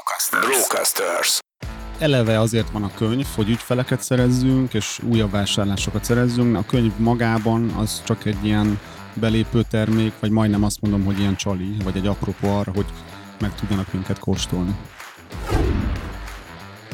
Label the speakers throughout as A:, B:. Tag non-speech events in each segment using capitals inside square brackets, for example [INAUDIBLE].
A: Brocasters. Brocasters.
B: Eleve azért van a könyv, hogy ügyfeleket szerezzünk, és újabb vásárlásokat szerezzünk. A könyv magában az csak egy ilyen belépő termék, vagy majdnem azt mondom, hogy ilyen csali, vagy egy apropó arra, hogy meg tudjanak minket kóstolni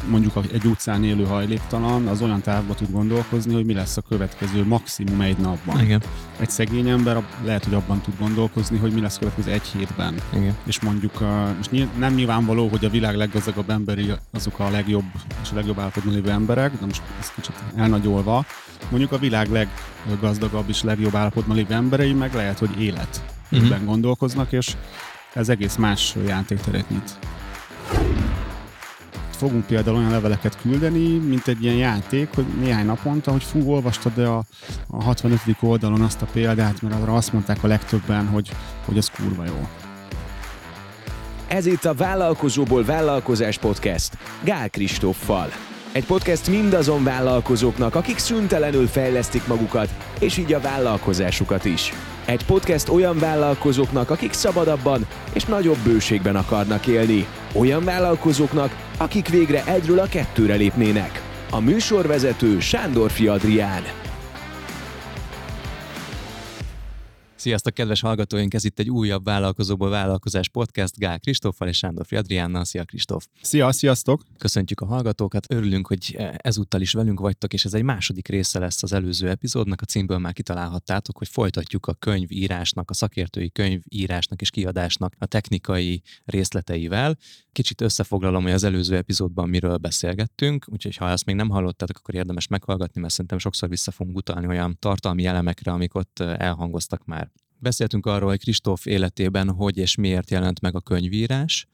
B: mondjuk egy utcán élő hajléktalan, az olyan távba tud gondolkozni, hogy mi lesz a következő maximum egy napban.
C: Igen.
B: Egy szegény ember lehet, hogy abban tud gondolkozni, hogy mi lesz a következő egy hétben.
C: Igen.
B: És mondjuk most nem nyilvánvaló, hogy a világ leggazdagabb emberi azok a legjobb és a legjobb állapotban lévő emberek, de most ez kicsit elnagyolva. Mondjuk a világ leggazdagabb és legjobb állapotban lévő emberei meg lehet, hogy élet uh-huh. gondolkoznak, és ez egész más játékteret nyit fogunk például olyan leveleket küldeni, mint egy ilyen játék, hogy néhány naponta, hogy fú, olvastad-e a, a 65. oldalon azt a példát, mert arra azt mondták a legtöbben, hogy, hogy ez kurva jó.
A: Ez itt a Vállalkozóból Vállalkozás Podcast Gál Kristóffal. Egy podcast mindazon vállalkozóknak, akik szüntelenül fejlesztik magukat, és így a vállalkozásukat is. Egy podcast olyan vállalkozóknak, akik szabadabban és nagyobb bőségben akarnak élni. Olyan vállalkozóknak, akik végre egyről a kettőre lépnének. A műsorvezető Sándor Adrián.
C: Sziasztok, kedves hallgatóink! Ez itt egy újabb Vállalkozóból Vállalkozás podcast Gál Kristóffal és Sándor Adriánnal. Szia Kristóf!
B: Szia, sziasztok!
C: Köszöntjük a hallgatókat, örülünk, hogy ezúttal is velünk vagytok, és ez egy második része lesz az előző epizódnak. A címből már kitalálhattátok, hogy folytatjuk a könyvírásnak, a szakértői könyvírásnak és kiadásnak a technikai részleteivel. Kicsit összefoglalom, hogy az előző epizódban miről beszélgettünk, úgyhogy ha ezt még nem hallottátok, akkor érdemes meghallgatni, mert szerintem sokszor vissza fogunk utalni olyan tartalmi elemekre, amik ott elhangoztak már. Beszéltünk arról, hogy Kristóf életében hogy és miért jelent meg a könyvírás,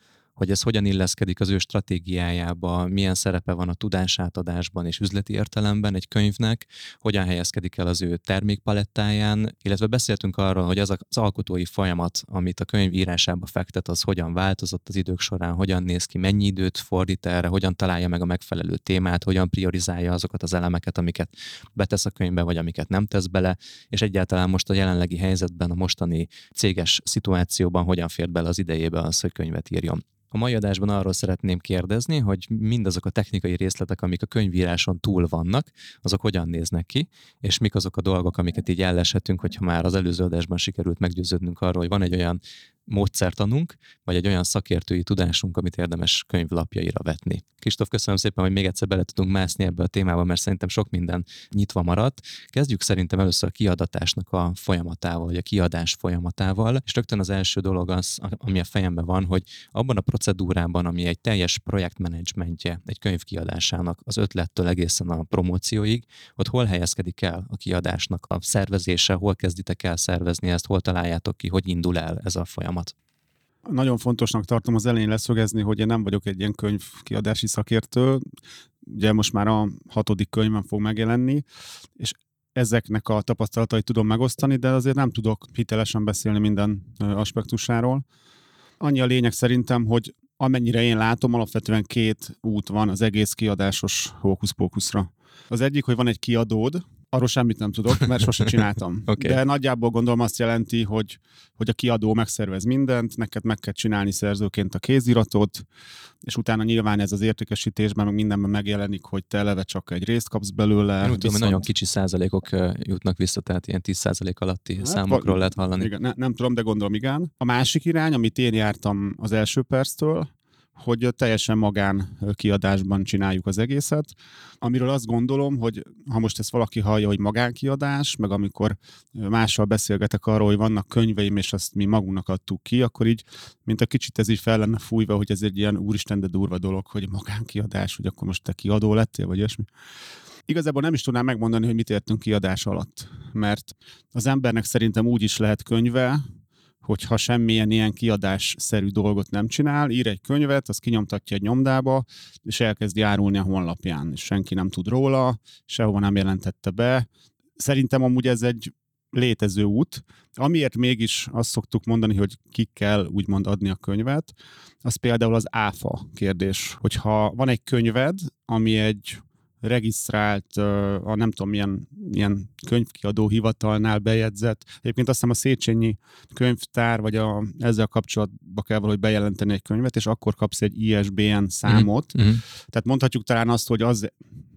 C: hogy ez hogyan illeszkedik az ő stratégiájába, milyen szerepe van a tudásátadásban és üzleti értelemben egy könyvnek, hogyan helyezkedik el az ő termékpalettáján, illetve beszéltünk arról, hogy az az alkotói folyamat, amit a könyv írásába fektet, az hogyan változott az idők során, hogyan néz ki, mennyi időt fordít erre, hogyan találja meg a megfelelő témát, hogyan priorizálja azokat az elemeket, amiket betesz a könyvbe, vagy amiket nem tesz bele, és egyáltalán most a jelenlegi helyzetben, a mostani céges szituációban hogyan fér bele az idejébe az, hogy könyvet írjon. A mai adásban arról szeretném kérdezni, hogy mindazok a technikai részletek, amik a könyvíráson túl vannak, azok hogyan néznek ki, és mik azok a dolgok, amiket így elleshetünk, hogyha már az előző adásban sikerült meggyőződnünk arról, hogy van egy olyan módszertanunk, vagy egy olyan szakértői tudásunk, amit érdemes könyvlapjaira vetni. Kristóf, köszönöm szépen, hogy még egyszer bele tudunk mászni ebbe a témába, mert szerintem sok minden nyitva maradt. Kezdjük szerintem először a kiadatásnak a folyamatával, vagy a kiadás folyamatával, és rögtön az első dolog az, ami a fejemben van, hogy abban a procedúrában, ami egy teljes projektmenedzsmentje egy könyv kiadásának, az ötlettől egészen a promócióig, ott hol helyezkedik el a kiadásnak a szervezése, hol kezditek el szervezni ezt, hol találjátok ki, hogy indul el ez a folyamat folyamat.
B: Nagyon fontosnak tartom az elején leszögezni, hogy én nem vagyok egy ilyen könyvkiadási szakértő. Ugye most már a hatodik könyvem fog megjelenni, és ezeknek a tapasztalatait tudom megosztani, de azért nem tudok hitelesen beszélni minden aspektusáról. Annyi a lényeg szerintem, hogy amennyire én látom, alapvetően két út van az egész kiadásos hókuszpókuszra. Az egyik, hogy van egy kiadód, Arról semmit nem tudok, mert sose csináltam. [LAUGHS] okay. De nagyjából gondolom azt jelenti, hogy, hogy a kiadó megszervez mindent, neked meg kell csinálni szerzőként a kéziratot, és utána nyilván ez az értékesítésben, meg mindenben megjelenik, hogy te eleve csak egy részt kapsz belőle.
C: Én úgy tudom, hogy nagyon kicsi százalékok jutnak vissza, tehát ilyen 10 százalék alatti hát, számokról lehet hallani.
B: Igen, ne, nem tudom, de gondolom igen. A másik irány, amit én jártam az első perctől, hogy teljesen magán kiadásban csináljuk az egészet, amiről azt gondolom, hogy ha most ezt valaki hallja, hogy magánkiadás, meg amikor mással beszélgetek arról, hogy vannak könyveim, és azt mi magunknak adtuk ki, akkor így, mint a kicsit ez így fel lenne fújva, hogy ez egy ilyen úristen, de durva dolog, hogy magánkiadás, hogy akkor most te kiadó lettél, vagy ilyesmi. Igazából nem is tudnám megmondani, hogy mit értünk kiadás alatt, mert az embernek szerintem úgy is lehet könyve, hogyha semmilyen ilyen kiadásszerű dolgot nem csinál, ír egy könyvet, az kinyomtatja egy nyomdába, és elkezd járulni a honlapján, és senki nem tud róla, sehova nem jelentette be. Szerintem amúgy ez egy létező út. Amiért mégis azt szoktuk mondani, hogy ki kell úgymond adni a könyvet, az például az áfa kérdés. Hogyha van egy könyved, ami egy regisztrált, a nem tudom milyen, milyen könyvkiadó hivatalnál bejegyzett. Egyébként azt hiszem a Széchenyi könyvtár, vagy a, ezzel kapcsolatban kell valahogy bejelenteni egy könyvet, és akkor kapsz egy ISBN számot. Mm-hmm. Tehát mondhatjuk talán azt, hogy az,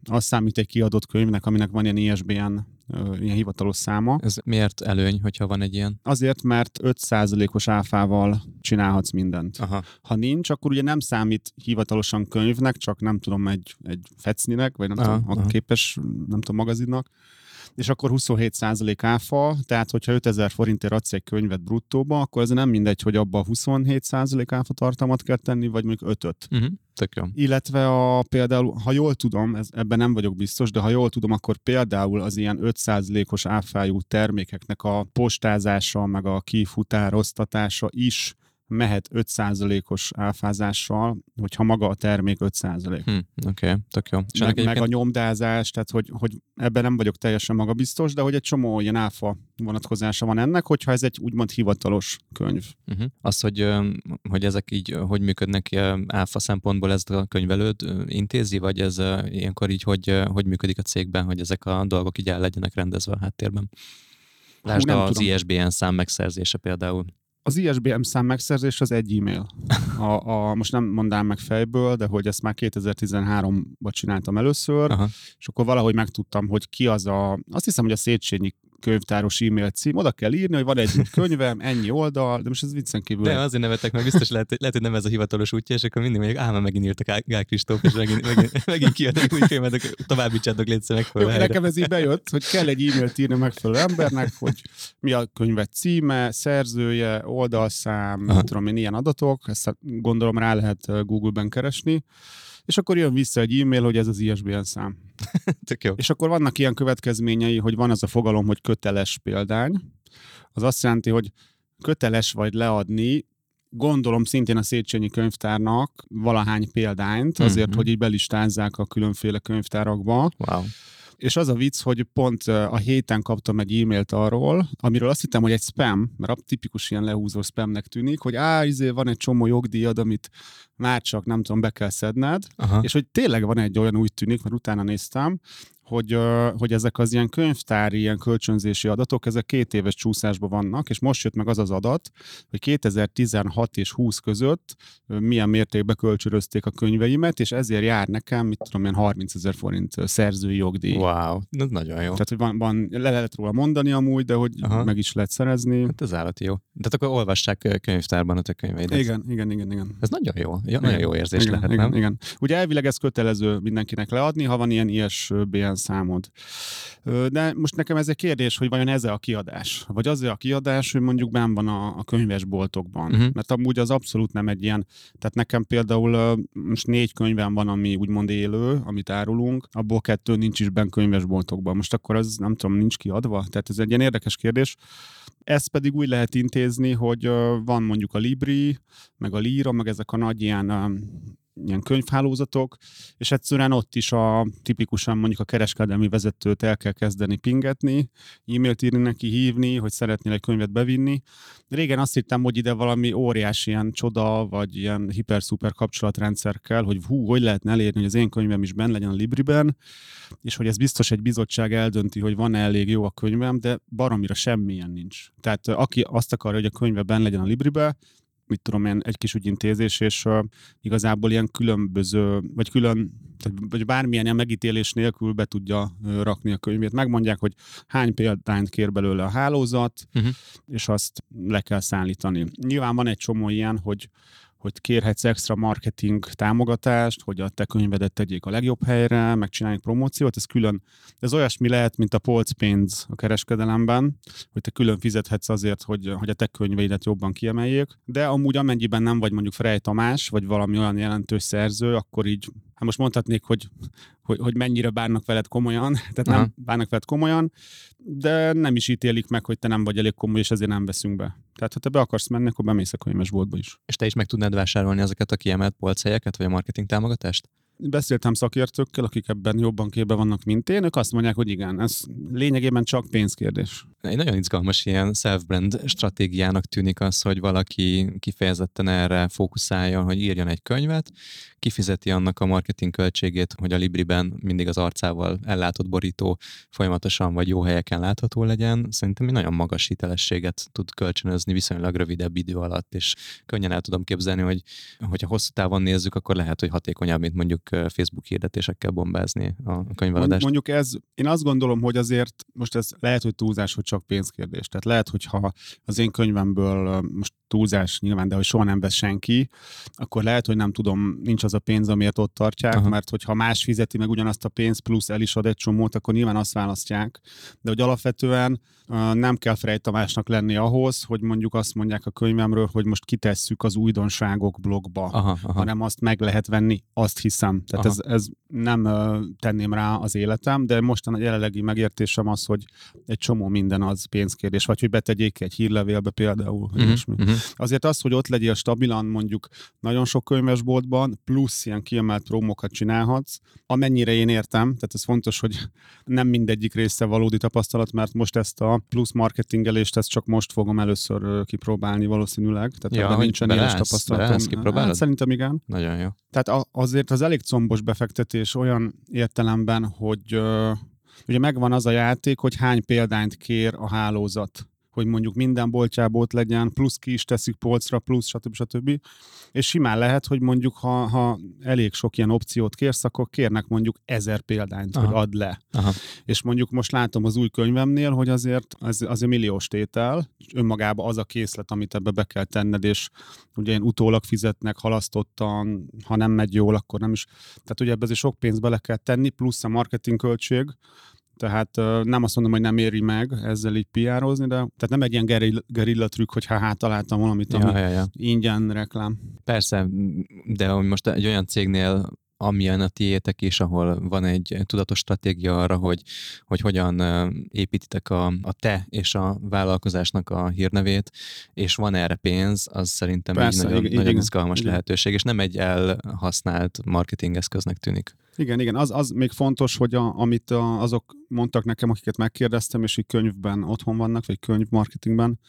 B: az számít egy kiadott könyvnek, aminek van ilyen ISBN ilyen hivatalos száma.
C: Ez miért előny, hogyha van egy ilyen?
B: Azért, mert 5%-os áfával csinálhatsz mindent. Aha. Ha nincs, akkor ugye nem számít hivatalosan könyvnek, csak nem tudom, egy, egy fecninek, vagy nem aha, tudom, a képes, nem tudom, magazinnak és akkor 27% áfa, tehát hogyha 5000 forintért adsz egy könyvet bruttóba, akkor ez nem mindegy, hogy abba 27% áfa tartalmat kell tenni, vagy mondjuk 5-öt. Uh-huh. Mhm,
C: tök jó.
B: Illetve a, például, ha jól tudom, ez, ebben nem vagyok biztos, de ha jól tudom, akkor például az ilyen 5%-os áfájú termékeknek a postázása, meg a kifutároztatása is mehet 5%-os áfázással, hogyha maga a termék 5%. Hm,
C: Oké, okay, tök jó.
B: És meg, egyébként... meg a nyomdázás, tehát hogy, hogy ebben nem vagyok teljesen magabiztos, de hogy egy csomó ilyen áfa vonatkozása van ennek, hogyha ez egy úgymond hivatalos könyv.
C: Uh-huh. Az, hogy, hogy ezek így hogy működnek áfa szempontból, ezt a könyvelőd intézi, vagy ez ilyenkor így hogy, hogy működik a cégben, hogy ezek a dolgok így el legyenek rendezve a háttérben? Lásd Hú, az tudom. ISBN szám megszerzése például.
B: Az ISBM szám megszerzés az egy e-mail. A, a, most nem mondám meg fejből, de hogy ezt már 2013-ban csináltam először, Aha. és akkor valahogy megtudtam, hogy ki az a, azt hiszem, hogy a Széchenyi könyvtáros e-mail cím, oda kell írni, hogy van egy [LAUGHS] könyvem, ennyi oldal, de most ez viccen kívül.
C: De azért nevetek, mert biztos lehet, lehet, hogy nem ez a hivatalos útja, és akkor mindig mondjuk, ám megint írtak Gál Kristóf, és megint, megint, [LAUGHS] megint kiad egy új könyvet, továbbítsátok légy meg
B: Jó, Nekem ez így bejött, hogy kell egy e-mailt írni megfelelő embernek, hogy mi a könyvet címe, szerzője, oldalszám, Aha. tudom én, ilyen adatok, ezt gondolom rá lehet Google-ben keresni, és akkor jön vissza egy e-mail, hogy ez az ISBN szám. [LAUGHS]
C: Tök jó.
B: És akkor vannak ilyen következményei, hogy van az a fogalom, hogy köteles példány. Az azt jelenti, hogy köteles vagy leadni, gondolom szintén a Széchenyi könyvtárnak valahány példányt, azért, mm-hmm. hogy így belistázzák a különféle könyvtárakba.
C: Wow.
B: És az a vicc, hogy pont a héten kaptam egy e-mailt arról, amiről azt hittem, hogy egy spam, mert a tipikus ilyen lehúzó spamnek tűnik, hogy á, izé van egy csomó jogdíjad, amit már csak nem tudom, be kell szedned, Aha. és hogy tényleg van egy olyan úgy tűnik, mert utána néztem, hogy, hogy ezek az ilyen könyvtári, ilyen kölcsönzési adatok, ezek két éves csúszásban vannak, és most jött meg az az adat, hogy 2016 és 20 között milyen mértékben kölcsönözték a könyveimet, és ezért jár nekem, mit tudom én, 30 ezer forint szerzői jogdíj.
C: Wow, ez nagyon jó.
B: Tehát, hogy van, van le lehet róla mondani amúgy, de hogy Aha. meg is lehet szerezni.
C: Hát ez állati jó. Tehát akkor olvassák könyvtárban a te könyveidet.
B: Igen, igen, igen, igen.
C: Ez nagyon jó. Ja, nagyon jó érzés
B: igen,
C: lehet,
B: igen,
C: nem?
B: Igen. Ugye elvileg ez kötelező mindenkinek leadni, ha van ilyen ISBN számod. De most nekem ez egy kérdés, hogy vajon ez a kiadás? Vagy az a kiadás, hogy mondjuk benn van a, a könyvesboltokban? Uh-huh. Mert amúgy az abszolút nem egy ilyen, tehát nekem például most négy könyvem van, ami úgymond élő, amit árulunk, abból kettő nincs is benn könyvesboltokban. Most akkor az nem tudom, nincs kiadva? Tehát ez egy ilyen érdekes kérdés. Ezt pedig úgy lehet intézni, hogy van mondjuk a Libri, meg a Lira, meg ezek a nagy ilyen ilyen könyvhálózatok, és egyszerűen ott is a tipikusan mondjuk a kereskedelmi vezetőt el kell kezdeni pingetni, e-mailt írni neki, hívni, hogy szeretnél egy könyvet bevinni. Régen azt hittem, hogy ide valami óriási ilyen csoda, vagy ilyen hiper-szuper kapcsolatrendszer kell, hogy hú, hogy lehetne elérni, hogy az én könyvem is benne legyen a Libriben, és hogy ez biztos egy bizottság eldönti, hogy van-e elég jó a könyvem, de baromira semmilyen nincs. Tehát aki azt akarja, hogy a könyve benne legyen a Libribe, mit tudom én, egy kis ügyintézés, és uh, igazából ilyen különböző, vagy külön, vagy bármilyen ilyen megítélés nélkül be tudja uh, rakni a könyvét. Megmondják, hogy hány példányt kér belőle a hálózat, uh-huh. és azt le kell szállítani. Nyilván van egy csomó ilyen, hogy hogy kérhetsz extra marketing támogatást, hogy a te könyvedet tegyék a legjobb helyre, megcsinálják promóciót, ez külön, ez olyasmi lehet, mint a polcpénz a kereskedelemben, hogy te külön fizethetsz azért, hogy, hogy a te könyveidet jobban kiemeljék, de amúgy amennyiben nem vagy mondjuk Frey Tamás, vagy valami olyan jelentős szerző, akkor így hát most mondhatnék, hogy, hogy, hogy mennyire bánnak veled komolyan, [LAUGHS] tehát Aha. nem bánnak veled komolyan, de nem is ítélik meg, hogy te nem vagy elég komoly, és ezért nem veszünk be. Tehát, ha te be akarsz menni, akkor bemész a könyvesboltba is.
C: És te is meg tudnád vásárolni ezeket a kiemelt polchelyeket, vagy a marketing támogatást?
B: Beszéltem szakértőkkel, akik ebben jobban képbe vannak, mint én, ők azt mondják, hogy igen, ez lényegében csak pénzkérdés.
C: Egy nagyon izgalmas ilyen self-brand stratégiának tűnik az, hogy valaki kifejezetten erre fókuszáljon, hogy írjon egy könyvet, kifizeti annak a marketing költségét, hogy a Libriben mindig az arcával ellátott borító folyamatosan vagy jó helyeken látható legyen. Szerintem egy nagyon magas hitelességet tud kölcsönözni viszonylag rövidebb idő alatt, és könnyen el tudom képzelni, hogy hogyha hosszú távon nézzük, akkor lehet, hogy hatékonyabb, mint mondjuk Facebook hirdetésekkel bombázni a könyveladást.
B: Mondjuk ez, én azt gondolom, hogy azért most ez lehet, hogy túlzás, hogy csak pénzkérdés. Tehát lehet, hogyha az én könyvemből most túlzás nyilván, de hogy soha nem vesz senki, akkor lehet, hogy nem tudom, nincs az a pénz, amiért ott tartják, Aha. mert hogyha más fizeti meg ugyanazt a pénzt, plusz el is ad egy csomót, akkor nyilván azt választják. De hogy alapvetően nem kell Frey Tamásnak lenni ahhoz, hogy mondjuk azt mondják a könyvemről, hogy most kitesszük az újdonságok blogba, aha, aha. hanem azt meg lehet venni, azt hiszem. Tehát ez, ez nem tenném rá az életem, de mostan a jelenlegi megértésem az, hogy egy csomó minden az pénzkérdés, vagy hogy betegyék egy hírlevélbe például. Uh-huh, uh-huh. Azért az, hogy ott legyél stabilan mondjuk nagyon sok könyvesboltban, plusz ilyen kiemelt promokat csinálhatsz, amennyire én értem, tehát ez fontos, hogy nem mindegyik része valódi tapasztalat, mert most ezt a plusz marketingelést, ezt csak most fogom először kipróbálni valószínűleg, tehát ja, nincsen éles tapasztalatom. Hát, szerintem igen.
C: Nagyon jó.
B: Tehát azért az elég combos befektetés olyan értelemben, hogy ugye megvan az a játék, hogy hány példányt kér a hálózat hogy mondjuk minden boltjából ott legyen, plusz ki is teszik polcra, plusz stb. stb. És simán lehet, hogy mondjuk ha, ha elég sok ilyen opciót kérsz, akkor kérnek mondjuk ezer példányt, Aha. hogy add le. Aha. És mondjuk most látom az új könyvemnél, hogy azért az, azért milliós tétel, önmagában az a készlet, amit ebbe be kell tenned, és ugye én utólag fizetnek halasztottan, ha nem megy jól, akkor nem is. Tehát ugye ebbe azért sok pénzt bele kell tenni, plusz a marketing költség, tehát nem azt mondom, hogy nem éri meg ezzel így piározni, de tehát nem egy ilyen gerilla, gerilla trükk, hogy ha hát találtam valamit, ami ja, ja, ja. ingyen reklám.
C: Persze, de hogy most egy olyan cégnél amilyen a tiétek is, ahol van egy tudatos stratégia arra, hogy, hogy hogyan építitek a, a te és a vállalkozásnak a hírnevét, és van erre pénz, az szerintem Persze, egy nagyon, igen, nagyon izgalmas igen. lehetőség, és nem egy elhasznált marketingeszköznek tűnik.
B: Igen, igen, az, az még fontos, hogy a, amit a, azok mondtak nekem, akiket megkérdeztem, és így könyvben otthon vannak, vagy könyvmarketingben,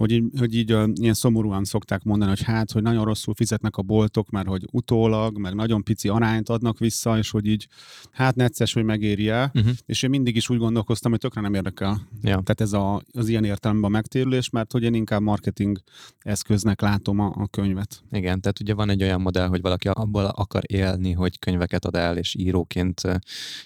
B: hogy így, hogy így ilyen szomorúan szokták mondani, hogy hát, hogy nagyon rosszul fizetnek a boltok, mert hogy utólag, meg nagyon pici arányt adnak vissza, és hogy így hát necces, hogy megéri el. Uh-huh. És én mindig is úgy gondolkoztam, hogy tökre nem érdekel. Ja. Tehát ez a, az ilyen értelemben a megtérülés, mert hogy én inkább marketing eszköznek látom a, a könyvet.
C: Igen, tehát ugye van egy olyan modell, hogy valaki abból akar élni, hogy könyveket ad el, és íróként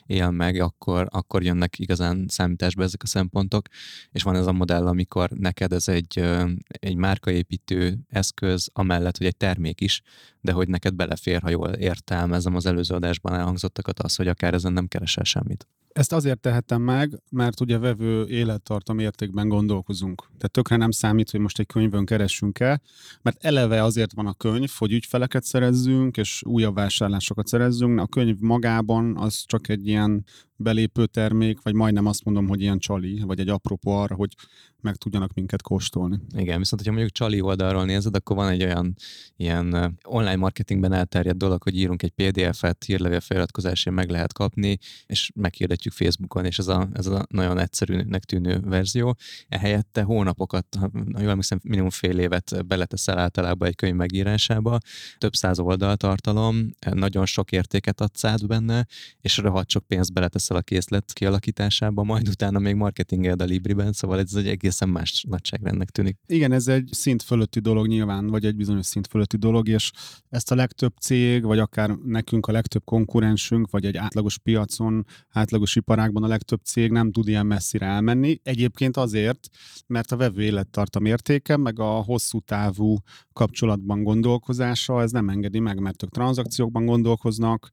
C: él meg, akkor, akkor jönnek igazán számításba ezek a szempontok, és van ez a modell, amikor neked ez egy egy márkaépítő eszköz, amellett, hogy egy termék is, de hogy neked belefér, ha jól értelmezem az előző adásban elhangzottakat, az, hogy akár ezen nem keresel semmit.
B: Ezt azért tehetem meg, mert ugye vevő élettartam értékben gondolkozunk. Tehát tökre nem számít, hogy most egy könyvön keressünk el, mert eleve azért van a könyv, hogy ügyfeleket szerezzünk, és újabb vásárlásokat szerezzünk. A könyv magában az csak egy ilyen belépő termék, vagy majdnem azt mondom, hogy ilyen csali, vagy egy apropó arra, hogy meg tudjanak minket kóstolni.
C: Igen, viszont hogyha mondjuk csali oldalról nézed, akkor van egy olyan ilyen online marketingben elterjedt dolog, hogy írunk egy PDF-et, hírlevél feliratkozásért meg lehet kapni, és meghirdetjük Facebookon, és ez a, ez a nagyon egyszerűnek tűnő verzió. Ehelyette hónapokat, ha jól emlékszem, minimum fél évet beleteszel általában egy könyv megírásába, több száz oldal tartalom, nagyon sok értéket adsz át benne, és rohadt sok pénzt beleteszel a készlet kialakításába, majd utána még marketinged a Libriben, szóval ez egy egészen más nagyságrendnek tűnik.
B: Igen, ez egy szint fölötti dolog nyilván, vagy egy bizonyos szint fölötti dolog, és ezt a legtöbb cég, vagy akár nekünk a legtöbb konkurensünk, vagy egy átlagos piacon, átlagos iparágban a legtöbb cég nem tud ilyen messzire elmenni. Egyébként azért, mert a vevő élettartam értéke, meg a hosszú távú kapcsolatban gondolkozása, ez nem engedi meg, mert ők tranzakciókban gondolkoznak,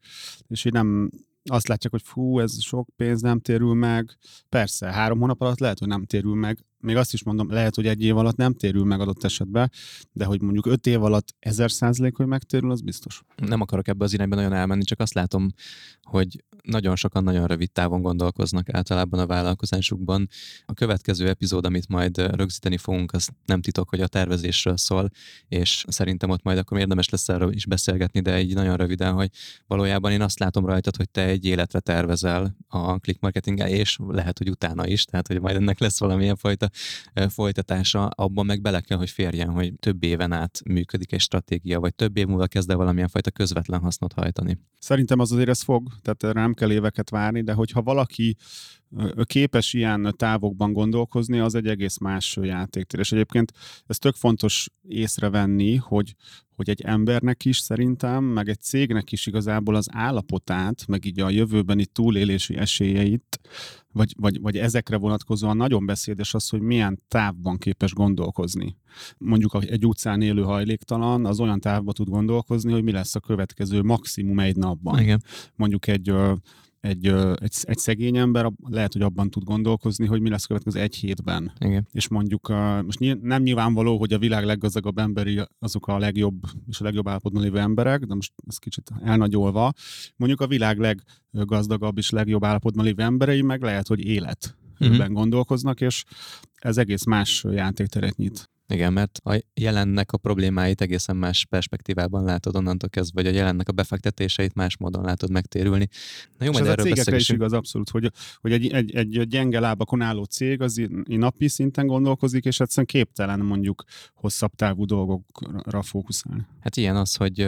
B: és így nem, azt látják, hogy fú, ez sok pénz nem térül meg. Persze, három hónap alatt lehet, hogy nem térül meg. Még azt is mondom, lehet, hogy egy év alatt nem térül meg adott esetben, de hogy mondjuk öt év alatt ezer százalék, hogy megtérül, az biztos.
C: Nem akarok ebbe az irányba nagyon elmenni, csak azt látom, hogy nagyon sokan nagyon rövid távon gondolkoznak általában a vállalkozásukban. A következő epizód, amit majd rögzíteni fogunk, az nem titok, hogy a tervezésről szól, és szerintem ott majd akkor érdemes lesz erről is beszélgetni, de egy nagyon röviden, hogy valójában én azt látom rajtad, hogy te egy életre tervezel a click marketinggel, és lehet, hogy utána is, tehát hogy majd ennek lesz valamilyen fajta folytatása, abban meg bele kell, hogy férjen, hogy több éven át működik egy stratégia, vagy több év múlva kezd el valamilyen fajta közvetlen hasznot hajtani.
B: Szerintem az azért ez fog, tehát nem kell éveket várni, de hogyha valaki képes ilyen távokban gondolkozni, az egy egész más játéktér. És egyébként ez tök fontos észrevenni, hogy, hogy egy embernek is szerintem, meg egy cégnek is igazából az állapotát, meg így a jövőbeni túlélési esélyeit, vagy, vagy, vagy ezekre vonatkozóan nagyon beszédes az, hogy milyen távban képes gondolkozni. Mondjuk egy utcán élő hajléktalan az olyan távban tud gondolkozni, hogy mi lesz a következő maximum egy napban.
C: Igen.
B: Mondjuk egy egy, egy, egy szegény ember lehet, hogy abban tud gondolkozni, hogy mi lesz következő egy hétben.
C: Igen.
B: És mondjuk, most nem nyilvánvaló, hogy a világ leggazdagabb emberi azok a legjobb és a legjobb állapotban lévő emberek, de most ez kicsit elnagyolva. Mondjuk a világ leggazdagabb és legjobb állapotban lévő emberei meg lehet, hogy élet uh-huh. gondolkoznak, és ez egész más játékteret nyit.
C: Igen, mert a jelennek a problémáit egészen más perspektívában látod onnantól kezdve, vagy a jelennek a befektetéseit más módon látod megtérülni.
B: Na jó, és ez a cégekre is igaz abszolút, hogy, hogy egy, egy, egy gyenge lábakon álló cég az napi szinten gondolkozik, és egyszerűen képtelen mondjuk hosszabb távú dolgokra fókuszálni.
C: Hát ilyen az, hogy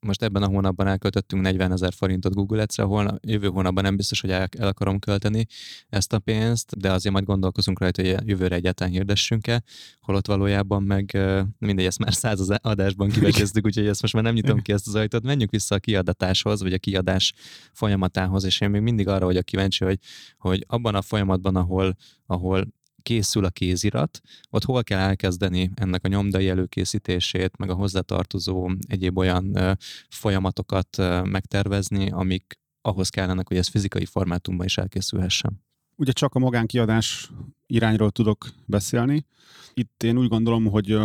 C: most ebben a hónapban elköltöttünk 40 ezer forintot Google Ads-re, hol jövő hónapban nem biztos, hogy el, el akarom költeni ezt a pénzt, de azért majd gondolkozunk rajta, hogy jövőre egyáltalán hirdessünk-e, holott valójában meg mindegy, ezt már száz adásban kiveséztük, úgyhogy ezt most már nem nyitom ki ezt az ajtót, menjünk vissza a kiadatáshoz, vagy a kiadás folyamatához, és én még mindig arra vagyok kíváncsi, hogy, hogy abban a folyamatban, ahol, ahol készül a kézirat, ott hol kell elkezdeni ennek a nyomdai előkészítését, meg a hozzátartozó egyéb olyan folyamatokat megtervezni, amik ahhoz kellenek, hogy ez fizikai formátumban is elkészülhessen.
B: Ugye csak a magánkiadás irányról tudok beszélni. Itt én úgy gondolom, hogy,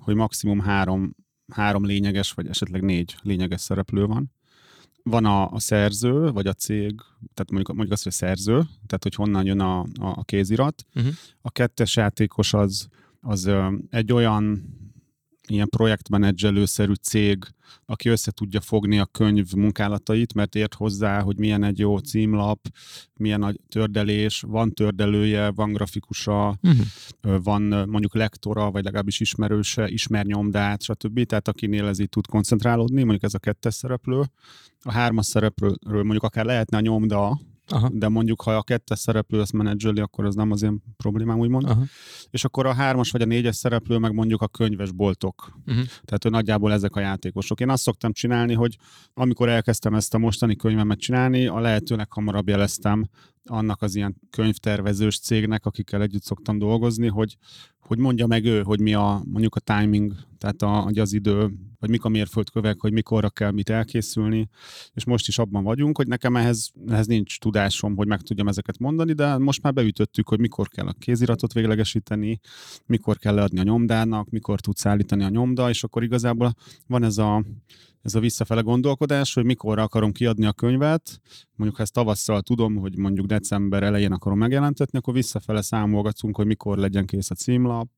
B: hogy maximum három, három lényeges, vagy esetleg négy lényeges szereplő van van a, a szerző, vagy a cég, tehát mondjuk, mondjuk azt, hogy a szerző, tehát hogy honnan jön a, a, a kézirat. Uh-huh. A kettes játékos az, az egy olyan ilyen projektmenedzselőszerű cég, aki össze tudja fogni a könyv munkálatait, mert ért hozzá, hogy milyen egy jó címlap, milyen a tördelés, van tördelője, van grafikusa, uh-huh. van mondjuk lektora, vagy legalábbis ismerőse, ismer nyomdát, stb. Tehát akinél ez így tud koncentrálódni, mondjuk ez a kettes szereplő. A hármas szereplőről mondjuk akár lehetne a nyomda, Aha. de mondjuk ha a kettes szereplő ezt menedzseli, akkor az nem az én problémám, úgymond. Aha. És akkor a hármas vagy a négyes szereplő meg mondjuk a könyvesboltok. Uh-huh. Tehát hogy nagyjából ezek a játékosok. Én azt szoktam csinálni, hogy amikor elkezdtem ezt a mostani könyvemet csinálni, a lehető leghamarabb jeleztem annak az ilyen könyvtervezős cégnek, akikkel együtt szoktam dolgozni, hogy, hogy mondja meg ő, hogy mi a mondjuk a timing, tehát a, az idő, vagy mik a mérföldkövek, hogy mikorra kell mit elkészülni, és most is abban vagyunk, hogy nekem ehhez, ehhez nincs tudásom, hogy meg tudjam ezeket mondani, de most már beütöttük, hogy mikor kell a kéziratot véglegesíteni, mikor kell leadni a nyomdának, mikor tudsz állítani a nyomda, és akkor igazából van ez a, ez a visszafele gondolkodás, hogy mikor akarom kiadni a könyvet, mondjuk ha ezt tavasszal tudom, hogy mondjuk december elején akarom megjelentetni, akkor visszafele számolgatunk, hogy mikor legyen kész a címlap,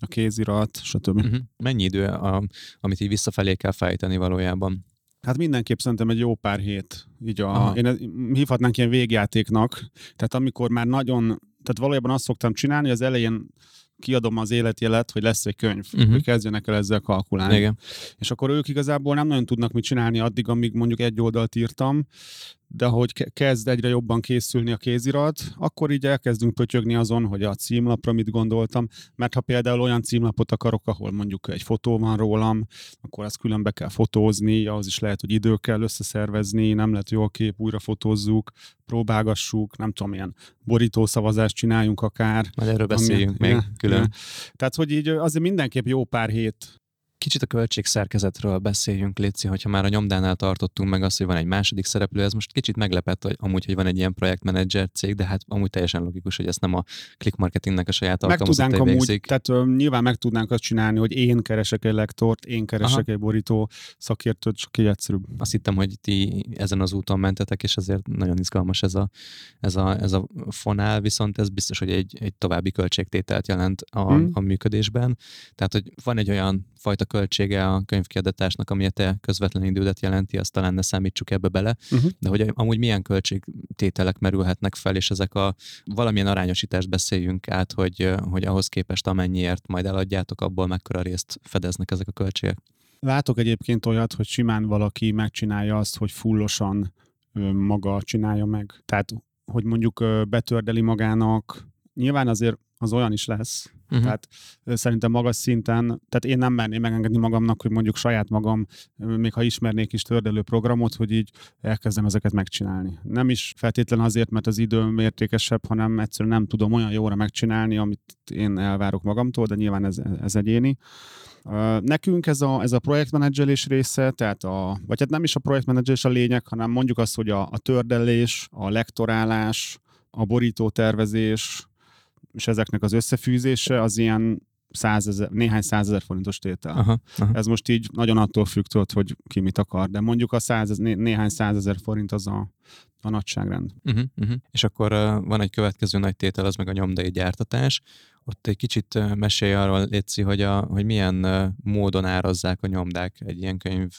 B: a kézirat, stb. Uh-huh.
C: Mennyi idő, a, amit így visszafelé kell fejteni valójában?
B: Hát mindenképp szerintem egy jó pár hét. Így a, én hívhatnánk ilyen végjátéknak. Tehát amikor már nagyon, tehát valójában azt szoktam csinálni, hogy az elején kiadom az életjelet, hogy lesz egy könyv, uh-huh. hogy kezdjenek el ezzel kalkulálni.
C: Igen.
B: És akkor ők igazából nem nagyon tudnak mit csinálni addig, amíg mondjuk egy oldalt írtam, de hogy kezd egyre jobban készülni a kézirat, akkor így elkezdünk pötyögni azon, hogy a címlapra mit gondoltam, mert ha például olyan címlapot akarok, ahol mondjuk egy fotó van rólam, akkor azt külön be kell fotózni, ahhoz is lehet, hogy idő kell összeszervezni, nem lehet jó a kép, újra fotózzuk, próbálgassuk, nem tudom, ilyen borítószavazást csináljunk akár.
C: Majd erről beszéljünk ami, még külön. Igen.
B: Tehát, hogy így azért mindenképp jó pár hét
C: Kicsit a költségszerkezetről beszéljünk, Léci, hogyha már a nyomdánál tartottunk meg azt, hogy van egy második szereplő, ez most kicsit meglepett, hogy amúgy, hogy van egy ilyen projektmenedzser cég, de hát amúgy teljesen logikus, hogy ezt nem a click marketingnek a saját
B: meg tudnánk amúgy,
C: végzik.
B: tehát ö, nyilván meg tudnánk azt csinálni, hogy én keresek egy lektort, én keresek
C: Aha.
B: egy borító szakértőt, csak így egyszerűbb.
C: Azt hittem, hogy ti ezen az úton mentetek, és azért nagyon izgalmas ez a, ez a, ez a fonál, viszont ez biztos, hogy egy, egy további költségtételt jelent a,
B: Hmm.
C: a működésben. Tehát, hogy van egy olyan fajta költsége a könyvkiadatásnak, ami a te közvetlen idődet jelenti, azt talán ne számítsuk ebbe bele,
B: Uh-huh.
C: de hogy amúgy milyen költségtételek merülhetnek fel, és ezek a valamilyen arányosítást beszéljünk át, hogy, hogy ahhoz képest amennyiért majd eladjátok, abból mekkora részt fedeznek ezek a költségek.
B: Látok egyébként olyat, hogy simán valaki megcsinálja azt, hogy fullosan maga csinálja meg. Tehát, hogy mondjuk betördeli magának, nyilván azért az olyan is lesz,
C: Uh-huh.
B: Tehát szerintem magas szinten, tehát én nem merném megengedni magamnak, hogy mondjuk saját magam, még ha ismernék is tördelő programot, hogy így elkezdem ezeket megcsinálni. Nem is feltétlen azért, mert az időm értékesebb, hanem egyszerűen nem tudom olyan jóra megcsinálni, amit én elvárok magamtól, de nyilván ez, ez egyéni. Nekünk ez a, ez a projektmenedzselés része, tehát a, vagy hát nem is a projektmenedzselés a lényeg, hanem mondjuk azt, hogy a, a tördelés, a lektorálás, a borító tervezés, és ezeknek az összefűzése az ilyen százezer, néhány százezer forintos tétel.
C: Aha, aha.
B: Ez most így nagyon attól függ, tudod, hogy ki mit akar, de mondjuk a száz, né, néhány százezer forint az a, a nagyságrend.
C: Uh-huh, uh-huh. És akkor uh, van egy következő nagy tétel, az meg a nyomdai gyártatás. Ott egy kicsit mesélj arról, Léci, hogy, a, hogy milyen módon árazzák a nyomdák egy ilyen könyv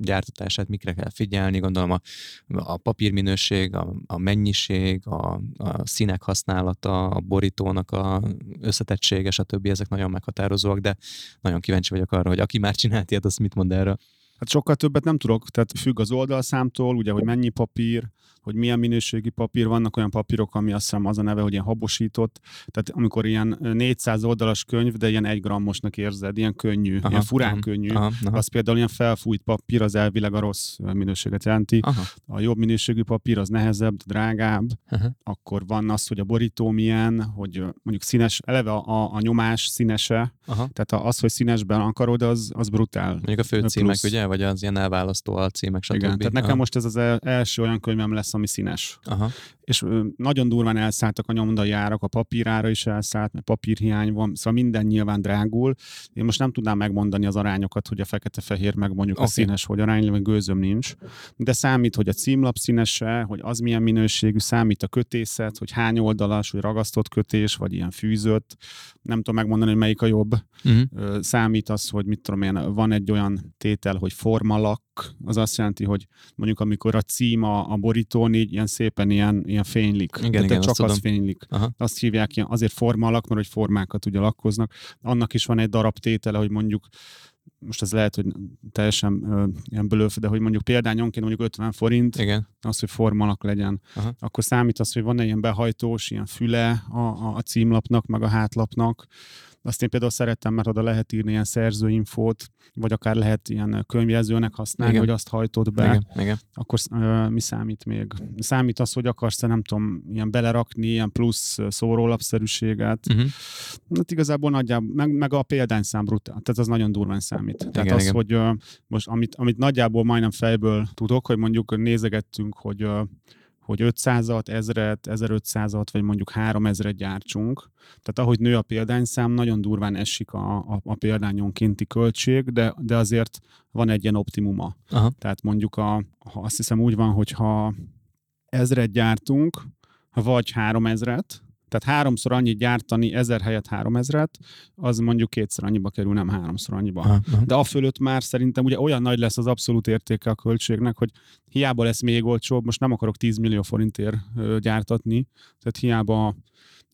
C: gyártatását, mikre kell figyelni, gondolom a, a papírminőség, a, a mennyiség, a, a színek használata, a borítónak a összetettsége, stb. Ezek nagyon meghatározóak, de nagyon kíváncsi vagyok arra, hogy aki már csinált ilyet, az mit mond erről.
B: Hát sokkal többet nem tudok, tehát függ az oldalszámtól, ugye, hogy mennyi papír, hogy milyen minőségi papír, vannak olyan papírok, ami azt hiszem az a neve, hogy ilyen habosított, tehát amikor ilyen 400 oldalas könyv, de ilyen egy grammosnak érzed, ilyen könnyű, aha, ilyen furán
C: aha,
B: könnyű,
C: Aha, aha,
B: az például ilyen felfújt papír, az elvileg a rossz minőséget jelenti.
C: aha,
B: A jobb minőségű papír az nehezebb, drágább,
C: aha.
B: akkor van az, hogy a borító milyen, hogy mondjuk színes, eleve a, a nyomás színese,
C: aha.
B: tehát az, hogy színesben akarod, az, az brutál.
C: Mondjuk a főcímek,
B: Plusz.
C: ugye, vagy az ilyen elválasztó alcímek, stb.
B: Igen, tehát nekem
C: Aha.
B: most ez az el- első olyan könyvem lesz, ami színes.
C: Aha.
B: És nagyon durván elszálltak a nyomdai árak, a papírára is elszállt, mert papírhiány van, szóval minden nyilván drágul. Én most nem tudnám megmondani az arányokat, hogy a fekete-fehér meg mondjuk okay. a színes, hogy arány, meg gőzöm nincs. De számít, hogy a címlap színese, hogy az milyen minőségű, számít a kötészet, hogy hány oldalas, hogy ragasztott kötés, vagy ilyen fűzött. Nem tudom megmondani, hogy melyik a jobb.
C: Uh-huh.
B: Számít az, hogy mit tudom én, van egy olyan tétel, hogy formalak, az azt jelenti, hogy mondjuk amikor a cím a, a borítón így ilyen szépen ilyen, ilyen fénylik.
C: Igen,
B: Tehát
C: igen,
B: csak az
C: tudom.
B: fénylik.
C: Aha.
B: Azt hívják ilyen, azért formalak, mert hogy formákat ugye lakkoznak. Annak is van egy darab tétele, hogy mondjuk most ez lehet, hogy teljesen ö, ilyen blöff, de hogy mondjuk példányonként mondjuk 50 forint,
C: Igen.
B: az, hogy formalak legyen.
C: Aha.
B: Akkor számít az, hogy van-e ilyen behajtós, ilyen füle a, a, a címlapnak, meg a hátlapnak. Azt én például szerettem, mert oda lehet írni ilyen szerzőinfót, vagy akár lehet ilyen könyvjelzőnek használni,
C: Igen.
B: hogy azt hajtod be.
C: Igen, igen.
B: Akkor ö, mi számít még? Számít az, hogy akarsz nem tudom, ilyen belerakni, ilyen plusz szórólapszerűséget.
C: Uh-huh.
B: Hát igazából nagyjából, meg, meg a példányszám brutál, tehát az nagyon durván számít. Tehát
C: Igen,
B: az,
C: igen.
B: hogy ö, most amit, amit nagyjából majdnem fejből tudok, hogy mondjuk nézegettünk, hogy ö, hogy 500-at, 1000-et, 1500-at, vagy mondjuk 3000-et gyártsunk. Tehát ahogy nő a példányszám, nagyon durván esik a, a, a példányonkénti költség, de, de azért van egy ilyen optimuma.
C: Aha.
B: Tehát mondjuk a, ha azt hiszem úgy van, hogy ha ezret gyártunk, vagy 3000-et, tehát háromszor annyit gyártani, ezer helyett 3000-et, az mondjuk kétszer annyiba kerül, nem háromszor annyiba.
C: Aha.
B: De a fölött már szerintem ugye olyan nagy lesz az abszolút értéke a költségnek, hogy hiába lesz még olcsóbb, most nem akarok 10 millió forintért gyártatni, tehát hiába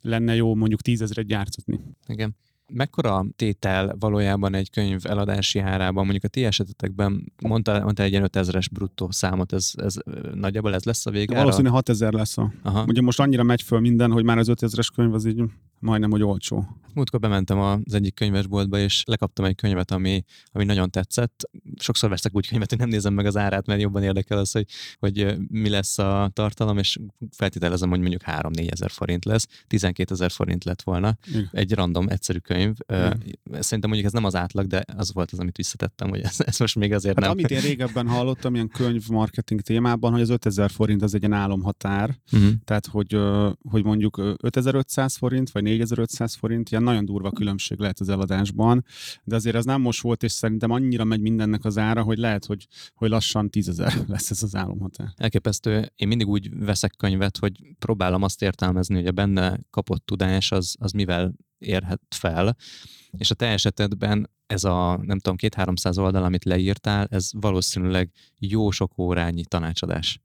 B: lenne jó mondjuk 10 ezeret gyártatni.
C: Igen. Mekkora tétel valójában egy könyv eladási árában? Mondjuk a ti esetetekben mondtál, mondtál egy ilyen 5000-es bruttó számot, ez, ez nagyjából ez lesz a végára?
B: Valószínűleg 6000 lesz a...
C: Aha.
B: Ugye most annyira megy föl minden, hogy már az 5000-es könyv az így majdnem, hogy olcsó.
C: Múltkor bementem az egyik könyvesboltba, és lekaptam egy könyvet, ami, ami nagyon tetszett. Sokszor veszek úgy könyvet, hogy nem nézem meg az árát, mert jobban érdekel az, hogy, hogy mi lesz a tartalom, és feltételezem, hogy mondjuk 3-4 ezer forint lesz. 12 ezer forint lett volna. Igen. Egy random, egyszerű könyv. Igen. Szerintem mondjuk ez nem az átlag, de az volt az, amit visszatettem, hogy ez, ez most még azért hát
B: nem. Amit én régebben hallottam ilyen könyvmarketing témában, hogy az 5000 forint az egy ilyen álomhatár, uh-huh. tehát hogy, hogy mondjuk 5500 forint, vagy 4500 forint, ilyen nagyon durva különbség lehet az eladásban, de azért az nem most volt, és szerintem annyira megy mindennek az ára, hogy lehet, hogy, hogy lassan tízezer [LAUGHS] lesz ez az álomhatár.
C: Elképesztő. Én mindig úgy veszek könyvet, hogy próbálom azt értelmezni, hogy a benne kapott tudás az, az mivel érhet fel, és a te esetedben ez a, nem tudom, két-háromszáz oldal, amit leírtál, ez valószínűleg jó sok órányi tanácsadás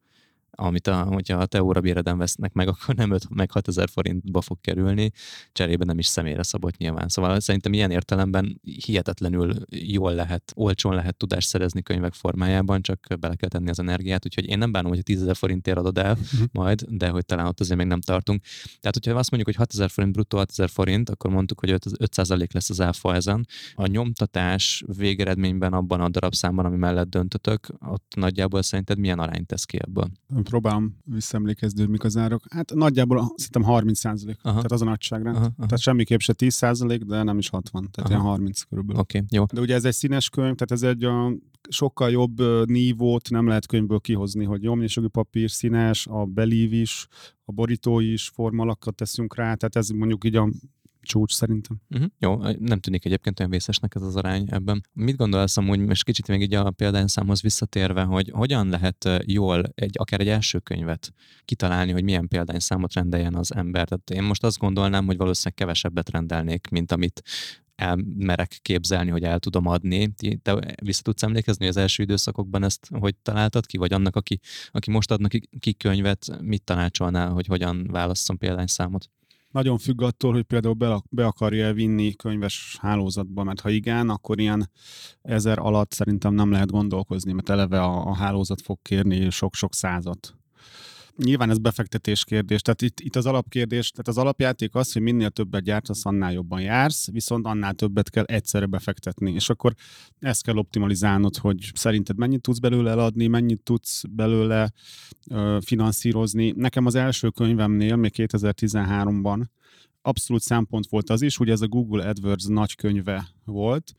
C: amit a, hogyha a te órabéreden vesznek meg, [LAUGHS] akkor nem 5 meg 6 ezer forintba fog kerülni, cserébe nem is személyre szabott nyilván. Szóval szerintem ilyen értelemben hihetetlenül jól lehet, olcsón lehet tudást szerezni könyvek formájában, csak bele kell tenni az energiát, úgyhogy én nem bánom, hogy 10 ezer forintért adod el uh-huh. majd, de hogy talán ott azért még nem tartunk. Tehát, hogyha azt mondjuk, hogy 6 ezer forint bruttó 6 ezer forint, akkor mondtuk, hogy 5 lesz az áfa ezen. A nyomtatás végeredményben abban a darabszámban, ami mellett döntötök, ott nagyjából szerinted milyen arányt tesz ki ebből?
B: Próbálom visszaemlékezni, hogy mik az árak. Hát nagyjából szerintem 30 százalék, tehát az a nagyságrend. Aha, aha. Tehát semmiképp se 10 százalék, de nem is 60, tehát aha. ilyen 30 körülbelül.
C: Oké, okay, jó.
B: De ugye ez egy színes könyv, tehát ez egy a sokkal jobb nívót nem lehet könyvből kihozni, hogy nyomnyisogi papír, színes, a belív is, a borító is, formalakat teszünk rá, tehát ez mondjuk így a csúcs szerintem.
C: Uh-huh. Jó, nem tűnik egyébként olyan vészesnek ez az arány ebben. Mit gondolsz amúgy, most kicsit még így a példányszámhoz visszatérve, hogy hogyan lehet jól egy, akár egy első könyvet kitalálni, hogy milyen példányszámot rendeljen az ember? Tehát én most azt gondolnám, hogy valószínűleg kevesebbet rendelnék, mint amit elmerek képzelni, hogy el tudom adni. Te vissza tudsz emlékezni, hogy az első időszakokban ezt hogy találtad ki, vagy annak, aki, aki most adnak ki könyvet, mit tanácsolnál, hogy hogyan válasszon példányszámot?
B: Nagyon függ attól, hogy például be, be akarja vinni könyves hálózatba, mert ha igen, akkor ilyen ezer alatt szerintem nem lehet gondolkozni, mert eleve a, a hálózat fog kérni sok-sok százat. Nyilván ez befektetés kérdés, tehát itt, itt az alapkérdés, tehát az alapjáték az, hogy minél többet gyártasz, annál jobban jársz, viszont annál többet kell egyszerre befektetni, és akkor ezt kell optimalizálnod, hogy szerinted mennyit tudsz belőle eladni, mennyit tudsz belőle ö, finanszírozni. Nekem az első könyvemnél, még 2013-ban abszolút szempont volt az is, hogy ez a Google AdWords nagy könyve volt,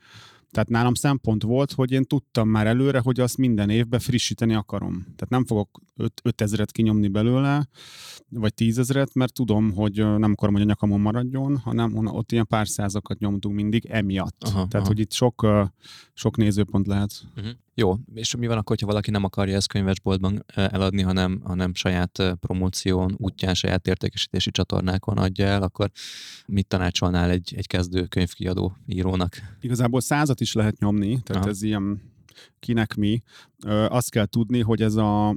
B: tehát nálam szempont volt, hogy én tudtam már előre, hogy azt minden évben frissíteni akarom. Tehát nem fogok 5000-et kinyomni belőle, vagy 10 mert tudom, hogy nem akarom, hogy a nyakamon maradjon, hanem ott ilyen pár százakat nyomtunk mindig emiatt. Aha, Tehát, aha. hogy itt sok, sok nézőpont lehet.
C: Uh-huh. Jó, és mi van akkor, ha valaki nem akarja ezt könyvesboltban eladni, hanem, hanem saját promóción, útján, saját értékesítési csatornákon adja el, akkor mit tanácsolnál egy, egy kezdő könyvkiadó írónak?
B: Igazából százat is lehet nyomni, tehát Aha. ez ilyen kinek mi. Azt kell tudni, hogy ez a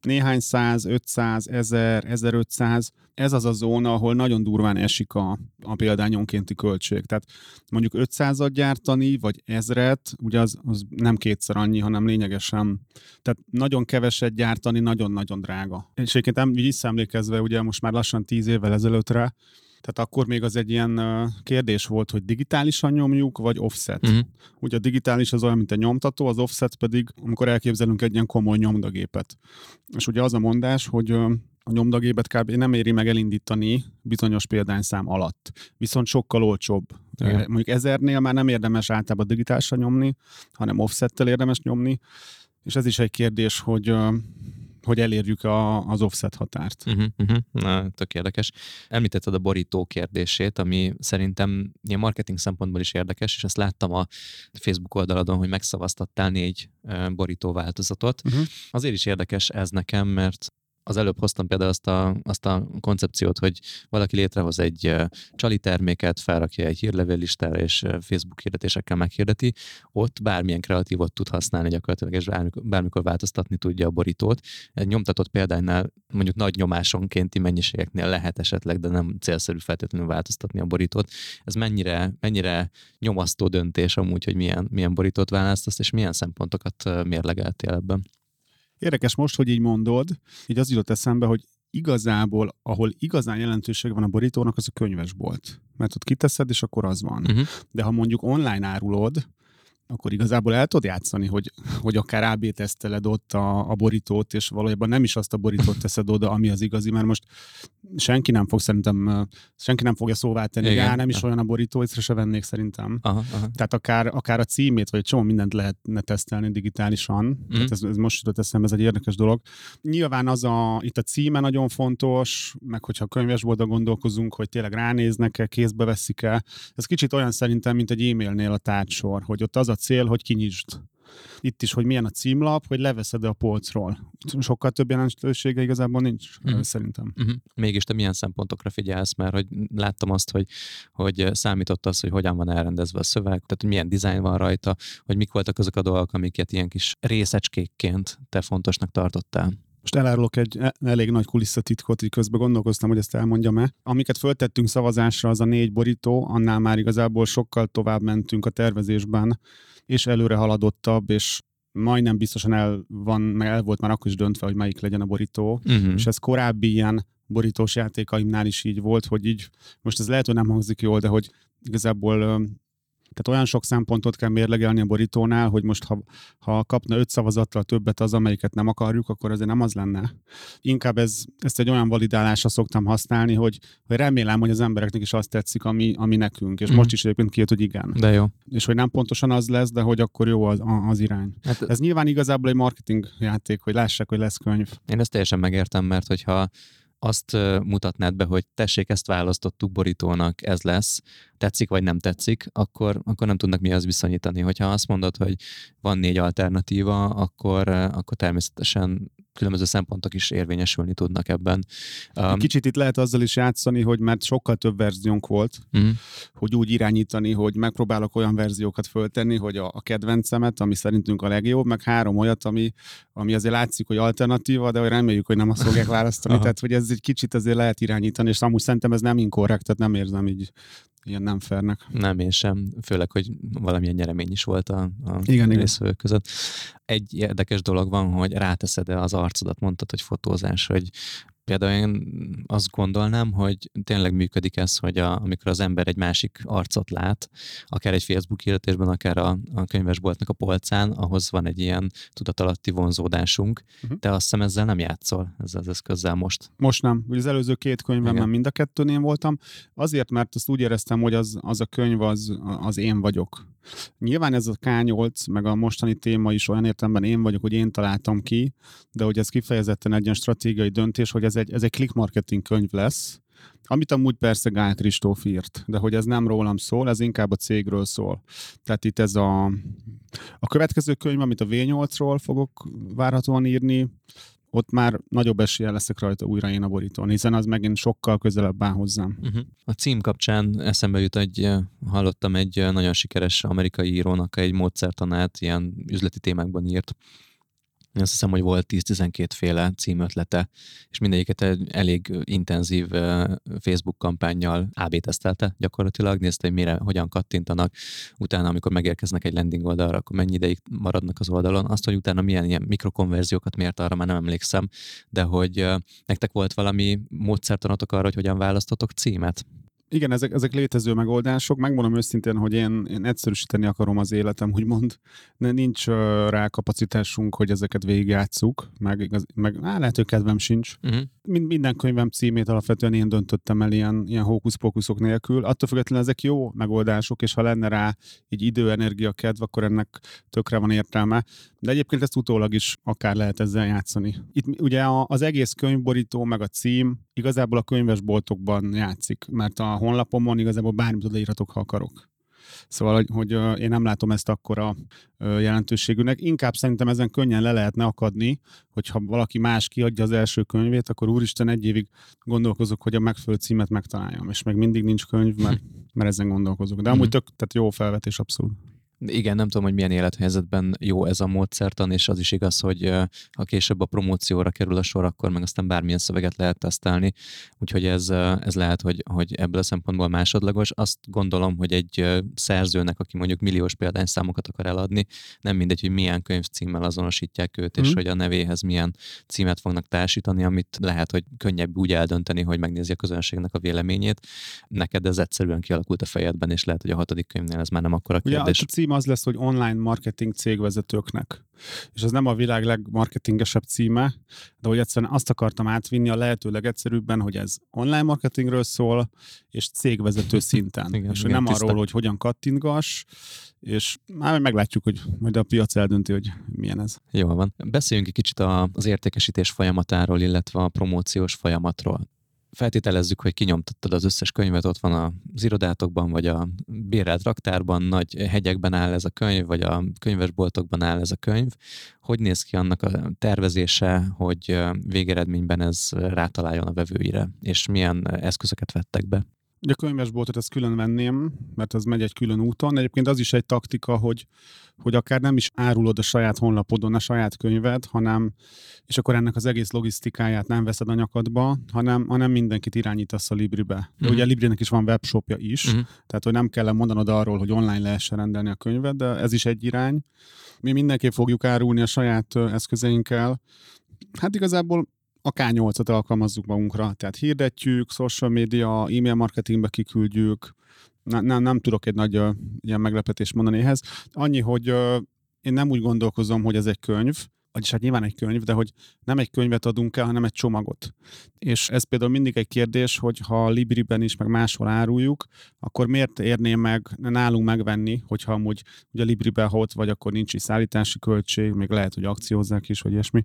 B: néhány száz, 500, 1000, 1500, ez az a zóna, ahol nagyon durván esik a, a példányonkénti költség. Tehát mondjuk 500-at gyártani, vagy ezret, ugye az, az nem kétszer annyi, hanem lényegesen, tehát nagyon keveset gyártani, nagyon-nagyon drága. És egyébként visszaemlékezve, ugye most már lassan 10 évvel ezelőttre, tehát akkor még az egy ilyen kérdés volt, hogy digitálisan nyomjuk, vagy offset. Uh-huh. Ugye a digitális az olyan, mint a nyomtató, az offset pedig, amikor elképzelünk egy ilyen komoly nyomdagépet. És ugye az a mondás, hogy a nyomdagépet kb. nem éri meg elindítani bizonyos példányszám alatt. Viszont sokkal olcsóbb. Igen. Mondjuk ezernél már nem érdemes általában digitálisan nyomni, hanem offsettel érdemes nyomni. És ez is egy kérdés, hogy hogy elérjük a, az offset határt.
C: Uh-huh, uh-huh. Na, tök érdekes. Említetted a borító kérdését, ami szerintem ilyen marketing szempontból is érdekes, és ezt láttam a Facebook oldaladon, hogy megszavaztattál négy borító változatot. Uh-huh. Azért is érdekes ez nekem, mert az előbb hoztam például azt a, azt a koncepciót, hogy valaki létrehoz egy csali terméket, felrakja egy hírlevéllistára, és Facebook hirdetésekkel meghirdeti, ott bármilyen kreatívot tud használni gyakorlatilag, és bármikor, bármikor változtatni tudja a borítót. Egy nyomtatott példánynál mondjuk nagy nyomásonkénti mennyiségeknél lehet esetleg, de nem célszerű feltétlenül változtatni a borítót. Ez mennyire, mennyire nyomasztó döntés amúgy, hogy milyen, milyen borítót választasz, és milyen szempontokat mérlegeltél ebben?
B: Érdekes most, hogy így mondod, így az jutott eszembe, hogy igazából, ahol igazán jelentőség van a borítónak, az a könyvesbolt. Mert ott kiteszed, és akkor az van.
C: Uh-huh.
B: De ha mondjuk online árulod, akkor igazából el tudod játszani, hogy, hogy akár AB teszteled ott a, a borítót, és valójában nem is azt a borítót teszed oda, ami az igazi, mert most senki nem fog szerintem, senki nem fogja szóvá tenni, hogy nem is olyan a borító, észre se vennék szerintem.
C: Aha, aha.
B: Tehát akár, akár a címét, vagy egy csomó mindent lehetne tesztelni digitálisan. Mm. Tehát ez, ez most jutott eszembe, ez egy érdekes dolog. Nyilván az a, itt a címe nagyon fontos, meg hogyha könyvesboltba gondolkozunk, hogy tényleg ránéznek-e, kézbe veszik-e. Ez kicsit olyan szerintem, mint egy e-mailnél a tárgysor, hogy ott az a cél, hogy kinyisd. Itt is, hogy milyen a címlap, hogy leveszed a polcról. Sokkal több jelentősége igazából nincs, uh-huh. szerintem.
C: Uh-huh. Mégis te milyen szempontokra figyelsz, mert hogy láttam azt, hogy, hogy számított az, hogy hogyan van elrendezve a szöveg, tehát hogy milyen dizájn van rajta, hogy mik voltak azok a dolgok, amiket ilyen kis részecskékként te fontosnak tartottál.
B: Most elárulok egy e- elég nagy kulisszatitkot, így közben gondolkoztam, hogy ezt elmondjam-e. Amiket föltettünk szavazásra, az a négy borító, annál már igazából sokkal tovább mentünk a tervezésben, és előre haladottabb, és majdnem biztosan el, van, meg el volt már akkor is döntve, hogy melyik legyen a borító, uh-huh. és ez korábbi ilyen borítós játékaimnál is így volt, hogy így, most ez lehet, hogy nem hangzik jól, de hogy igazából tehát olyan sok szempontot kell mérlegelni a borítónál, hogy most ha, ha kapna öt szavazattal többet az, amelyiket nem akarjuk, akkor azért nem az lenne. Inkább ez, ezt egy olyan validálásra szoktam használni, hogy, hogy remélem, hogy az embereknek is azt tetszik, ami, ami nekünk. És mm. most is egyébként kijött, hogy igen.
C: De jó.
B: És hogy nem pontosan az lesz, de hogy akkor jó az, az irány. Hát, ez nyilván igazából egy marketing játék, hogy lássák, hogy lesz könyv.
C: Én ezt teljesen megértem, mert hogyha azt mutatnád be, hogy tessék, ezt választottuk borítónak, ez lesz, tetszik vagy nem tetszik, akkor, akkor nem tudnak mi az viszonyítani. Hogyha azt mondod, hogy van négy alternatíva, akkor, akkor természetesen különböző szempontok is érvényesülni tudnak ebben.
B: Um, Kicsit itt lehet azzal is játszani, hogy mert sokkal több verziónk volt, uh-huh. hogy úgy irányítani, hogy megpróbálok olyan verziókat föltenni, hogy a, a kedvencemet, ami szerintünk a legjobb, meg három olyat, ami, ami azért látszik, hogy alternatíva, de hogy reméljük, hogy nem azt fogják választani. [LAUGHS] tehát, hogy ez egy kicsit azért lehet irányítani, és amúgy szerintem ez nem inkorrekt, tehát nem érzem így ilyen nem fernek.
C: Nem, én sem. Főleg, hogy valamilyen nyeremény is volt a, a
B: igen,
C: részvevők között. Egy érdekes dolog van, hogy ráteszed-e az arcodat, mondtad, hogy fotózás, hogy Például én azt gondolnám, hogy tényleg működik ez, hogy a, amikor az ember egy másik arcot lát, akár egy Facebook hirdetésben, akár a, a könyvesboltnak a polcán, ahhoz van egy ilyen tudatalatti vonzódásunk, uh-huh. de azt hiszem ezzel nem játszol, ezzel az eszközzel most.
B: Most nem. Ugye az előző két könyvemben mind a kettőn én voltam, azért, mert azt úgy éreztem, hogy az, az a könyv az, az én vagyok. Nyilván ez a K8, meg a mostani téma is olyan értelemben én vagyok, hogy én találtam ki, de hogy ez kifejezetten egy ilyen stratégiai döntés, hogy ez egy, ez egy click marketing könyv lesz, amit amúgy persze Gál Kristóf írt, de hogy ez nem rólam szól, ez inkább a cégről szól. Tehát itt ez a, a következő könyv, amit a V8-ról fogok várhatóan írni, ott már nagyobb esélye leszek rajta újra én a borítón, hiszen az megint sokkal közelebb áll hozzám.
C: Uh-huh. A cím kapcsán eszembe jut egy, hallottam egy nagyon sikeres amerikai írónak egy módszertanát, ilyen üzleti témákban írt, azt hiszem, hogy volt 10-12 féle címötlete, és mindegyiket egy elég intenzív Facebook kampányjal AB tesztelte gyakorlatilag, nézte, hogy mire, hogyan kattintanak, utána, amikor megérkeznek egy landing oldalra, akkor mennyi ideig maradnak az oldalon. Azt, hogy utána milyen ilyen mikrokonverziókat mért, arra már nem emlékszem, de hogy nektek volt valami módszertanotok arra, hogy hogyan választotok címet?
B: Igen, ezek, ezek létező megoldások. Megmondom őszintén, hogy én, én egyszerűsíteni akarom az életem, úgymond. De nincs uh, rá kapacitásunk, hogy ezeket végigjátszuk, meg, igaz, meg á, lehet, hogy kedvem sincs. Uh-huh. Mind, minden könyvem címét alapvetően én döntöttem el ilyen, ilyen hókusz-pókuszok nélkül. Attól függetlenül ezek jó megoldások, és ha lenne rá egy idő, energia, kedv, akkor ennek tökre van értelme. De egyébként ezt utólag is akár lehet ezzel játszani. Itt ugye az egész könyvborító, meg a cím igazából a könyvesboltokban játszik, mert a honlapomon igazából bármit odaírhatok, ha akarok. Szóval, hogy, hogy én nem látom ezt akkora jelentőségűnek. Inkább szerintem ezen könnyen le lehetne akadni, hogyha valaki más kiadja az első könyvét, akkor úristen egy évig gondolkozok, hogy a megfelelő címet megtaláljam, és meg mindig nincs könyv, mert, mert ezen gondolkozok. De amúgy mhm. tök, tehát jó felvetés abszolút.
C: Igen, nem tudom, hogy milyen élethelyzetben jó ez a módszertan, és az is igaz, hogy ha később a promócióra kerül a sor, akkor meg aztán bármilyen szöveget lehet tesztelni, úgyhogy ez, ez lehet, hogy, hogy ebből a szempontból másodlagos. Azt gondolom, hogy egy szerzőnek, aki mondjuk milliós példányszámokat akar eladni, nem mindegy, hogy milyen könyvcímmel azonosítják őt, mm. és mhm. hogy a nevéhez milyen címet fognak társítani, amit lehet, hogy könnyebb úgy eldönteni, hogy megnézi a közönségnek a véleményét. Neked ez egyszerűen kialakult a fejedben, és lehet, hogy a hatodik könyvnél ez már nem akkor a kérdés.
B: Ugye, cím az lesz, hogy online marketing cégvezetőknek. És ez nem a világ legmarketingesebb címe, de hogy egyszerűen azt akartam átvinni a lehető legegyszerűbben, hogy ez online marketingről szól, és cégvezető [LAUGHS] szinten. igen, és igen, nem tiszta. arról, hogy hogyan kattintgass, és már meglátjuk, hogy majd a piac eldönti, hogy milyen ez.
C: Jó van. Beszéljünk egy kicsit az értékesítés folyamatáról, illetve a promóciós folyamatról feltételezzük, hogy kinyomtattad az összes könyvet, ott van az irodátokban, vagy a bérelt raktárban, nagy hegyekben áll ez a könyv, vagy a könyvesboltokban áll ez a könyv. Hogy néz ki annak a tervezése, hogy végeredményben ez rátaláljon a vevőire, és milyen eszközöket vettek be?
B: Ugye a könyvesboltot ezt külön venném, mert az megy egy külön úton. Egyébként az is egy taktika, hogy, hogy akár nem is árulod a saját honlapodon a saját könyved, hanem, és akkor ennek az egész logisztikáját nem veszed a nyakadba, hanem, hanem mindenkit irányítasz a Libribe. De uh-huh. ugye a Librinek is van webshopja is, uh-huh. tehát hogy nem kell mondanod arról, hogy online lehessen rendelni a könyvet, de ez is egy irány. Mi mindenképp fogjuk árulni a saját eszközeinkkel. Hát igazából a K8-at alkalmazzuk magunkra, tehát hirdetjük, social media, e-mail marketingbe kiküldjük, ne, nem, nem tudok egy nagy uh, ilyen meglepetést mondani ehhez. Annyi, hogy uh, én nem úgy gondolkozom, hogy ez egy könyv, vagyis hát nyilván egy könyv, de hogy nem egy könyvet adunk el, hanem egy csomagot. És ez például mindig egy kérdés, hogy ha Libriben is, meg máshol áruljuk, akkor miért érné meg nálunk megvenni, hogyha amúgy ugye Libriben, ha ott vagy, akkor nincs is szállítási költség, még lehet, hogy akciózzák is, vagy ilyesmi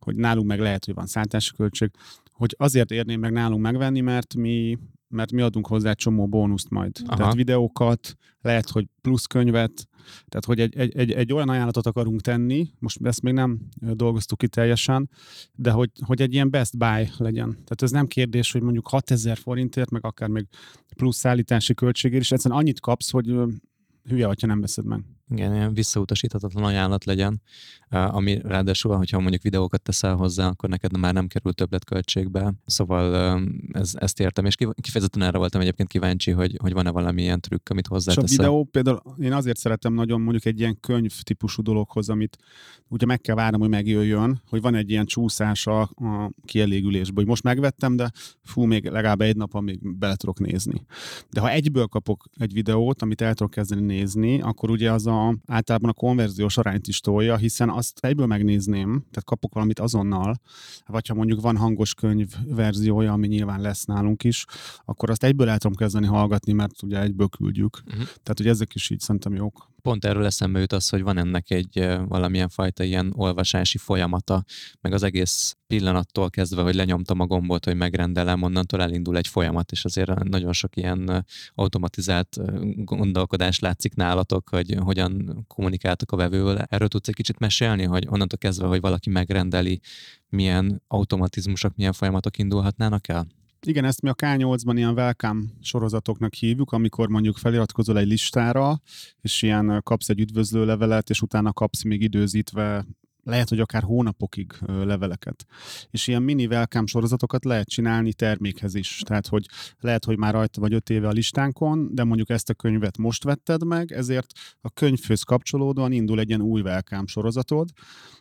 B: hogy nálunk meg lehet, hogy van szállítási költség, hogy azért érném meg nálunk megvenni, mert mi, mert mi adunk hozzá egy csomó bónuszt majd. Aha. Tehát videókat, lehet, hogy plusz könyvet, tehát hogy egy, egy, egy, egy olyan ajánlatot akarunk tenni, most ezt még nem dolgoztuk ki teljesen, de hogy, hogy egy ilyen best buy legyen. Tehát ez nem kérdés, hogy mondjuk 6000 forintért, meg akár még plusz szállítási költségért, és egyszerűen annyit kapsz, hogy hülye, ha nem veszed meg.
C: Igen, ilyen visszautasíthatatlan ajánlat legyen, ami ráadásul, hogyha mondjuk videókat teszel hozzá, akkor neked már nem kerül többletköltségbe. Szóval ez, ezt értem, és kifejezetten erre voltam egyébként kíváncsi, hogy, hogy van-e valami ilyen trükk, amit hozzáteszel.
B: És a videó például én azért szeretem nagyon mondjuk egy ilyen könyv típusú dologhoz, amit ugye meg kell várnom, hogy megjöjjön, hogy van egy ilyen csúszás a, a kielégülésbe, hogy most megvettem, de fú, még legalább egy nap, amíg bele tudok nézni. De ha egyből kapok egy videót, amit el tudok kezdeni nézni, akkor ugye az a általában a konverziós arányt is tolja, hiszen azt egyből megnézném, tehát kapok valamit azonnal, vagy ha mondjuk van hangos könyv verziója, ami nyilván lesz nálunk is, akkor azt egyből el tudom kezdeni hallgatni, mert ugye egyből küldjük. Uh-huh. Tehát, hogy ezek is így szerintem jók
C: pont erről eszembe jut az, hogy van ennek egy valamilyen fajta ilyen olvasási folyamata, meg az egész pillanattól kezdve, hogy lenyomtam a gombot, hogy megrendelem, onnantól elindul egy folyamat, és azért nagyon sok ilyen automatizált gondolkodás látszik nálatok, hogy hogyan kommunikáltok a vevővel. Erről tudsz egy kicsit mesélni, hogy onnantól kezdve, hogy valaki megrendeli, milyen automatizmusok, milyen folyamatok indulhatnának el?
B: Igen, ezt mi a K8-ban ilyen welcome sorozatoknak hívjuk, amikor mondjuk feliratkozol egy listára, és ilyen kapsz egy üdvözlőlevelet, és utána kapsz még időzítve lehet, hogy akár hónapokig leveleket. És ilyen mini welcome sorozatokat lehet csinálni termékhez is. Tehát, hogy lehet, hogy már rajta vagy öt éve a listánkon, de mondjuk ezt a könyvet most vetted meg, ezért a könyvhöz kapcsolódóan indul egy ilyen új welcome sorozatod,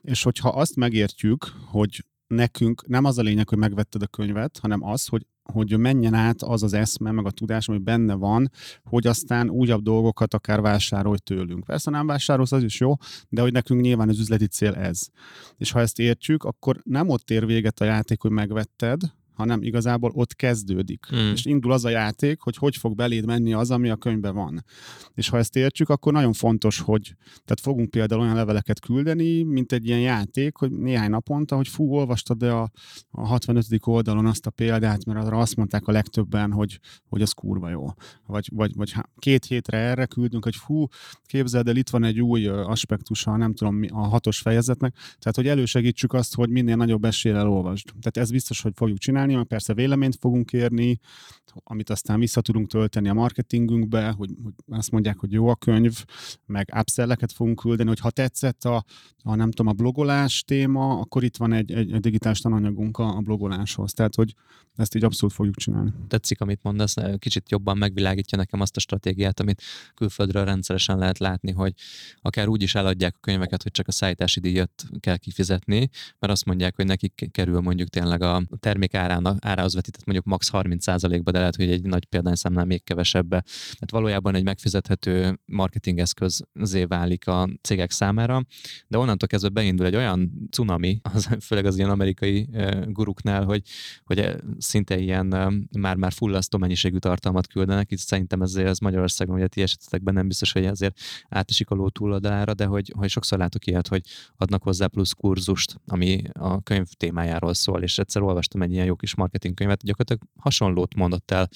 B: és hogyha azt megértjük, hogy nekünk nem az a lényeg, hogy megvetted a könyvet, hanem az, hogy hogy menjen át az az eszme, meg a tudás, ami benne van, hogy aztán újabb dolgokat akár vásárolj tőlünk. Persze nem vásárolsz, az is jó, de hogy nekünk nyilván az üzleti cél ez. És ha ezt értjük, akkor nem ott ér véget a játék, hogy megvetted, hanem igazából ott kezdődik. Mm. És indul az a játék, hogy hogy fog beléd menni az, ami a könyvben van. És ha ezt értjük, akkor nagyon fontos, hogy tehát fogunk például olyan leveleket küldeni, mint egy ilyen játék, hogy néhány naponta, hogy fú, olvastad de a, a 65. oldalon azt a példát, mert arra azt mondták a legtöbben, hogy, hogy az kurva jó. Vagy, vagy, vagy két hétre erre küldünk, hogy fú, képzeld el, itt van egy új aspektusa, nem tudom, a hatos fejezetnek, tehát hogy elősegítsük azt, hogy minél nagyobb eséllyel olvasd. Tehát ez biztos, hogy fogjuk csinálni, csinálni, mert persze véleményt fogunk érni, amit aztán vissza tudunk tölteni a marketingünkbe, hogy, hogy azt mondják, hogy jó a könyv, meg upselleket fogunk küldeni, hogy ha tetszett a, a nem tudom, a blogolás téma, akkor itt van egy, egy, egy digitális tananyagunk a, a blogoláshoz. Tehát, hogy ezt így abszolút fogjuk csinálni.
C: Tetszik, amit mondasz, kicsit jobban megvilágítja nekem azt a stratégiát, amit külföldről rendszeresen lehet látni, hogy akár úgy is eladják a könyveket, hogy csak a szállítási díjat kell kifizetni, mert azt mondják, hogy nekik kerül mondjuk tényleg a termék árának, árához vetített mondjuk max 30%-ba, de lehet, hogy egy nagy példányszámnál még kevesebbe. Tehát valójában egy megfizethető marketingeszközé válik a cégek számára, de onnantól kezdve beindul egy olyan cunami, az, főleg az ilyen amerikai guruknál, hogy, hogy szinte ilyen már-már fullasztó mennyiségű tartalmat küldenek, itt szerintem ezért ez Magyarországon, ugye ti esetetekben nem biztos, hogy ezért átesik a ló túloldalára, de hogy, hogy sokszor látok ilyet, hogy adnak hozzá plusz kurzust, ami a könyv témájáról szól, és egyszer olvastam egy ilyen jó kis marketingkönyvet, gyakorlatilag hasonlót mondott el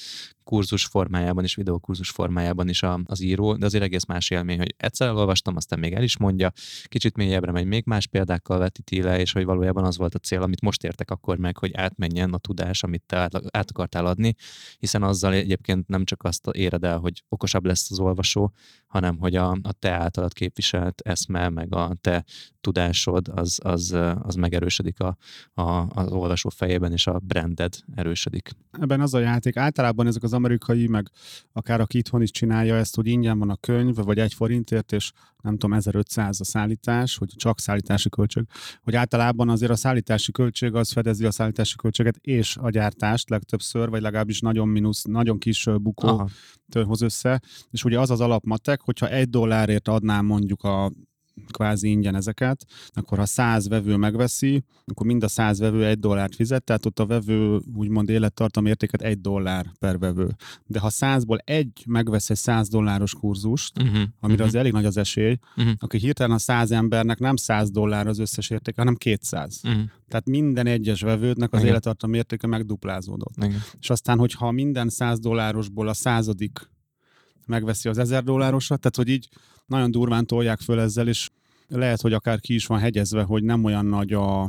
C: kurzus formájában és videókurzus formájában is a, az író, de azért egész más élmény, hogy egyszer elolvastam, aztán még el is mondja, kicsit mélyebbre megy, még más példákkal vetíti le, és hogy valójában az volt a cél, amit most értek akkor meg, hogy átmenjen a tudás, amit te át, át akartál adni, hiszen azzal egyébként nem csak azt éred el, hogy okosabb lesz az olvasó, hanem hogy a, a te általad képviselt eszme, meg a te tudásod, az, az, az megerősödik a, a, az olvasó fejében, és a branded erősödik.
B: Ebben az a játék, általában ezek az amerikai, meg akár aki itthon is csinálja ezt, hogy ingyen van a könyv, vagy egy forintért, és nem tudom, 1500 a szállítás, hogy csak szállítási költség, hogy általában azért a szállítási költség az fedezi a szállítási költséget és a gyártást legtöbbször, vagy legalábbis nagyon mínusz, nagyon kis bukó hoz össze, és ugye az az alapmatek, hogyha egy dollárért adnám mondjuk a kvázi ingyen ezeket, akkor ha száz vevő megveszi, akkor mind a száz vevő egy dollárt fizet, tehát ott a vevő úgymond élettartam értéket egy dollár per vevő. De ha százból egy megvesz egy száz dolláros kurzust, uh-huh, amire uh-huh. az elég nagy az esély, uh-huh. akkor hirtelen a száz embernek nem száz dollár az összes értéke, hanem 200. Uh-huh. Tehát minden egyes vevődnek az Igen. élettartam értéke megduplázódott. Igen. És aztán, hogyha minden száz dollárosból a századik megveszi az ezer dollárosat, tehát hogy így nagyon durván tolják föl ezzel, és lehet, hogy akár ki is van hegyezve, hogy nem olyan nagy a,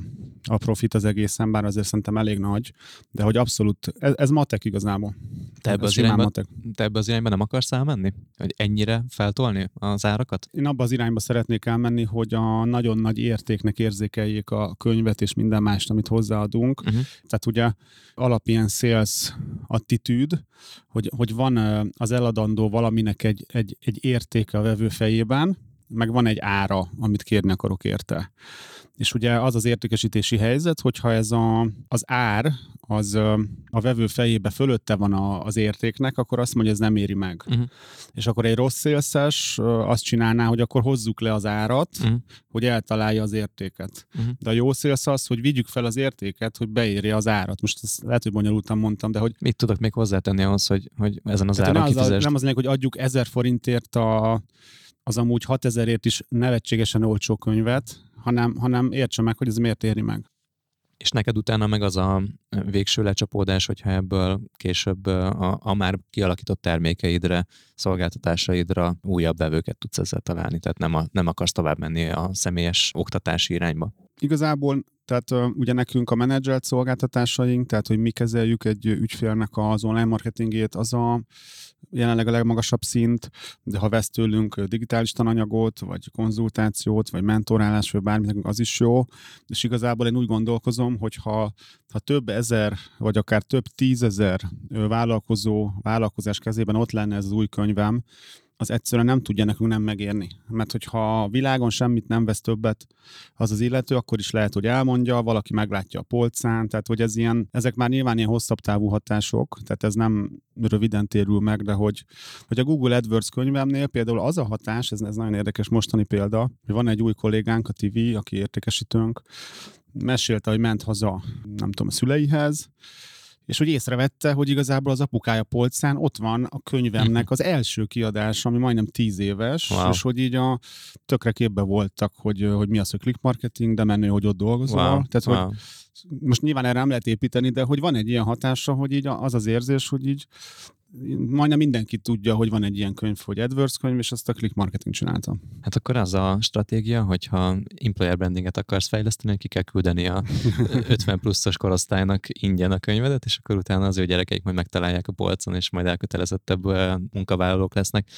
B: a profit az egészen, bár azért szerintem elég nagy, de hogy abszolút, ez, ez matek igazából.
C: Te ebbe, az irányba, matek. te ebbe az irányba nem akarsz elmenni? Hogy ennyire feltolni az árakat?
B: Én abba az irányba szeretnék elmenni, hogy a nagyon nagy értéknek érzékeljék a könyvet és minden mást, amit hozzáadunk. Uh-huh. Tehát ugye alapján sales attitűd, hogy, hogy van az eladandó valaminek egy, egy, egy értéke a vevő fejében, meg van egy ára, amit kérni akarok érte. És ugye az az értékesítési helyzet, hogyha ez a, az ár, az a vevő fejébe fölötte van a, az értéknek, akkor azt mondja, ez nem éri meg. Uh-huh. És akkor egy rossz szélszes azt csinálná, hogy akkor hozzuk le az árat, uh-huh. hogy eltalálja az értéket. Uh-huh. De a jó szélsz az, hogy vigyük fel az értéket, hogy beérje az árat. Most ezt lehet, hogy bonyolultan mondtam, de hogy...
C: Mit tudok még hozzátenni ahhoz, hogy, hogy ezen az áron
B: nem az, nem az hogy adjuk ezer forintért a az amúgy 6000ért is nevetségesen olcsó könyvet, hanem, hanem értse meg, hogy ez miért éri meg.
C: És neked utána meg az a végső lecsapódás, hogyha ebből később a, a már kialakított termékeidre, szolgáltatásaidra újabb vevőket tudsz ezzel találni, tehát nem, a, nem akarsz tovább menni a személyes oktatási irányba.
B: Igazából tehát ugye nekünk a menedzselt szolgáltatásaink, tehát hogy mi kezeljük egy ügyfélnek az online marketingét, az a jelenleg a legmagasabb szint, de ha vesz tőlünk digitális tananyagot, vagy konzultációt, vagy mentorálás, vagy bármit, az is jó. És igazából én úgy gondolkozom, hogy ha, ha több ezer, vagy akár több tízezer vállalkozó, vállalkozás kezében ott lenne ez az új könyvem, az egyszerűen nem tudja nekünk nem megérni. Mert hogyha a világon semmit nem vesz többet az az illető, akkor is lehet, hogy elmondja, valaki meglátja a polcán, tehát hogy ez ilyen, ezek már nyilván ilyen hosszabb távú hatások, tehát ez nem röviden térül meg, de hogy, hogy a Google AdWords könyvemnél például az a hatás, ez, ez nagyon érdekes mostani példa, hogy van egy új kollégánk a TV, aki értékesítőnk, mesélte, hogy ment haza, nem tudom, a szüleihez, és hogy észrevette, hogy igazából az apukája polcán ott van a könyvemnek mhm. az első kiadása, ami majdnem tíz éves, wow. és hogy így a tökre képbe voltak, hogy, hogy mi az, hogy click marketing, de menő, hogy ott dolgozol. Wow. Tehát, wow. hogy most nyilván erre nem lehet építeni, de hogy van egy ilyen hatása, hogy így az az érzés, hogy így majdnem mindenki tudja, hogy van egy ilyen könyv, hogy AdWords könyv, és azt a click marketing csinálta.
C: Hát akkor az a stratégia, hogyha employer brandinget akarsz fejleszteni, ki kell küldeni a [LAUGHS] 50 pluszos korosztálynak ingyen a könyvedet, és akkor utána az ő gyerekeik majd megtalálják a polcon, és majd elkötelezettebb munkavállalók lesznek.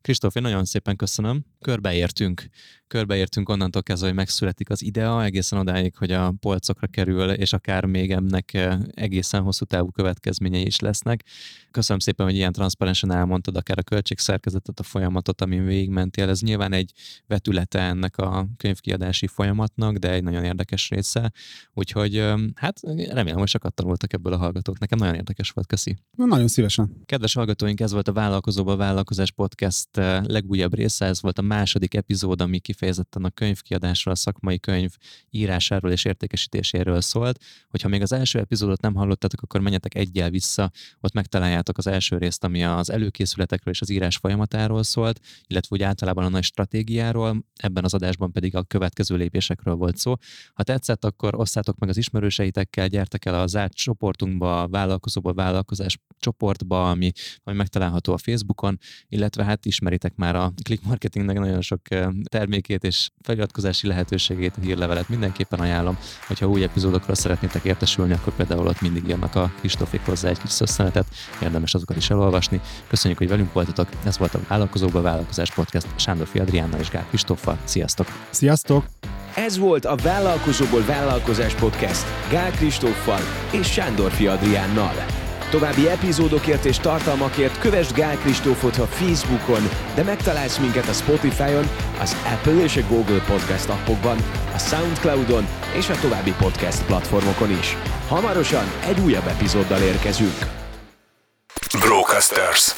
C: Kristóf, én nagyon szépen köszönöm. Körbeértünk, körbeértünk onnantól kezdve, hogy megszületik az idea, egészen odáig, hogy a polcokra kerül, és akár még ennek egészen hosszú távú következményei is lesznek. Köszönöm szépen, hogy ilyen transzparensen elmondtad akár a költségszerkezetet, a folyamatot, amin végigmentél. Ez nyilván egy vetülete ennek a könyvkiadási folyamatnak, de egy nagyon érdekes része. Úgyhogy hát remélem, hogy sokat tanultak ebből a hallgatók. Nekem nagyon érdekes volt, köszi.
B: Na, nagyon szívesen.
C: Kedves hallgatóink, ez volt a Vállalkozóba Vállalkozás Podcast legújabb része, ez volt a második epizód, ami kifejezetten a könyvkiadásról, a szakmai könyv írásáról és értékesítéséről szólt. Hogyha még az első epizódot nem hallottatok, akkor menjetek egyel vissza, ott megtaláljátok az első részt, ami az előkészületekről és az írás folyamatáról szólt, illetve úgy általában a nagy stratégiáról, ebben az adásban pedig a következő lépésekről volt szó. Ha tetszett, akkor osszátok meg az ismerőseitekkel, gyertek el a zárt csoportunkba, a vállalkozóba, vállalkozás csoportba, ami, ami megtalálható a Facebookon, illetve hát ismeritek már a click marketingnek nagyon sok termékét és feliratkozási lehetőségét, a hírlevelet mindenképpen ajánlom. Hogyha új epizódokról szeretnétek értesülni, akkor például ott mindig jönnek a Kristófék hozzá egy kis szösszenetet, érdemes azokat is elolvasni. Köszönjük, hogy velünk voltatok. Ez volt a Vállalkozóba Vállalkozás Podcast Sándor Fiadriánnal és Gál Kristóffal. Sziasztok!
B: Sziasztok!
A: Ez volt a Vállalkozóból Vállalkozás Podcast Gál Kristóffal és Sándor Fiadriánnal. További epizódokért és tartalmakért kövess Gál Kristófot a Facebookon, de megtalálsz minket a Spotify-on, az Apple és a Google Podcast appokban, a Soundcloud-on és a további podcast platformokon is. Hamarosan egy újabb epizóddal érkezünk.
D: Brocasters.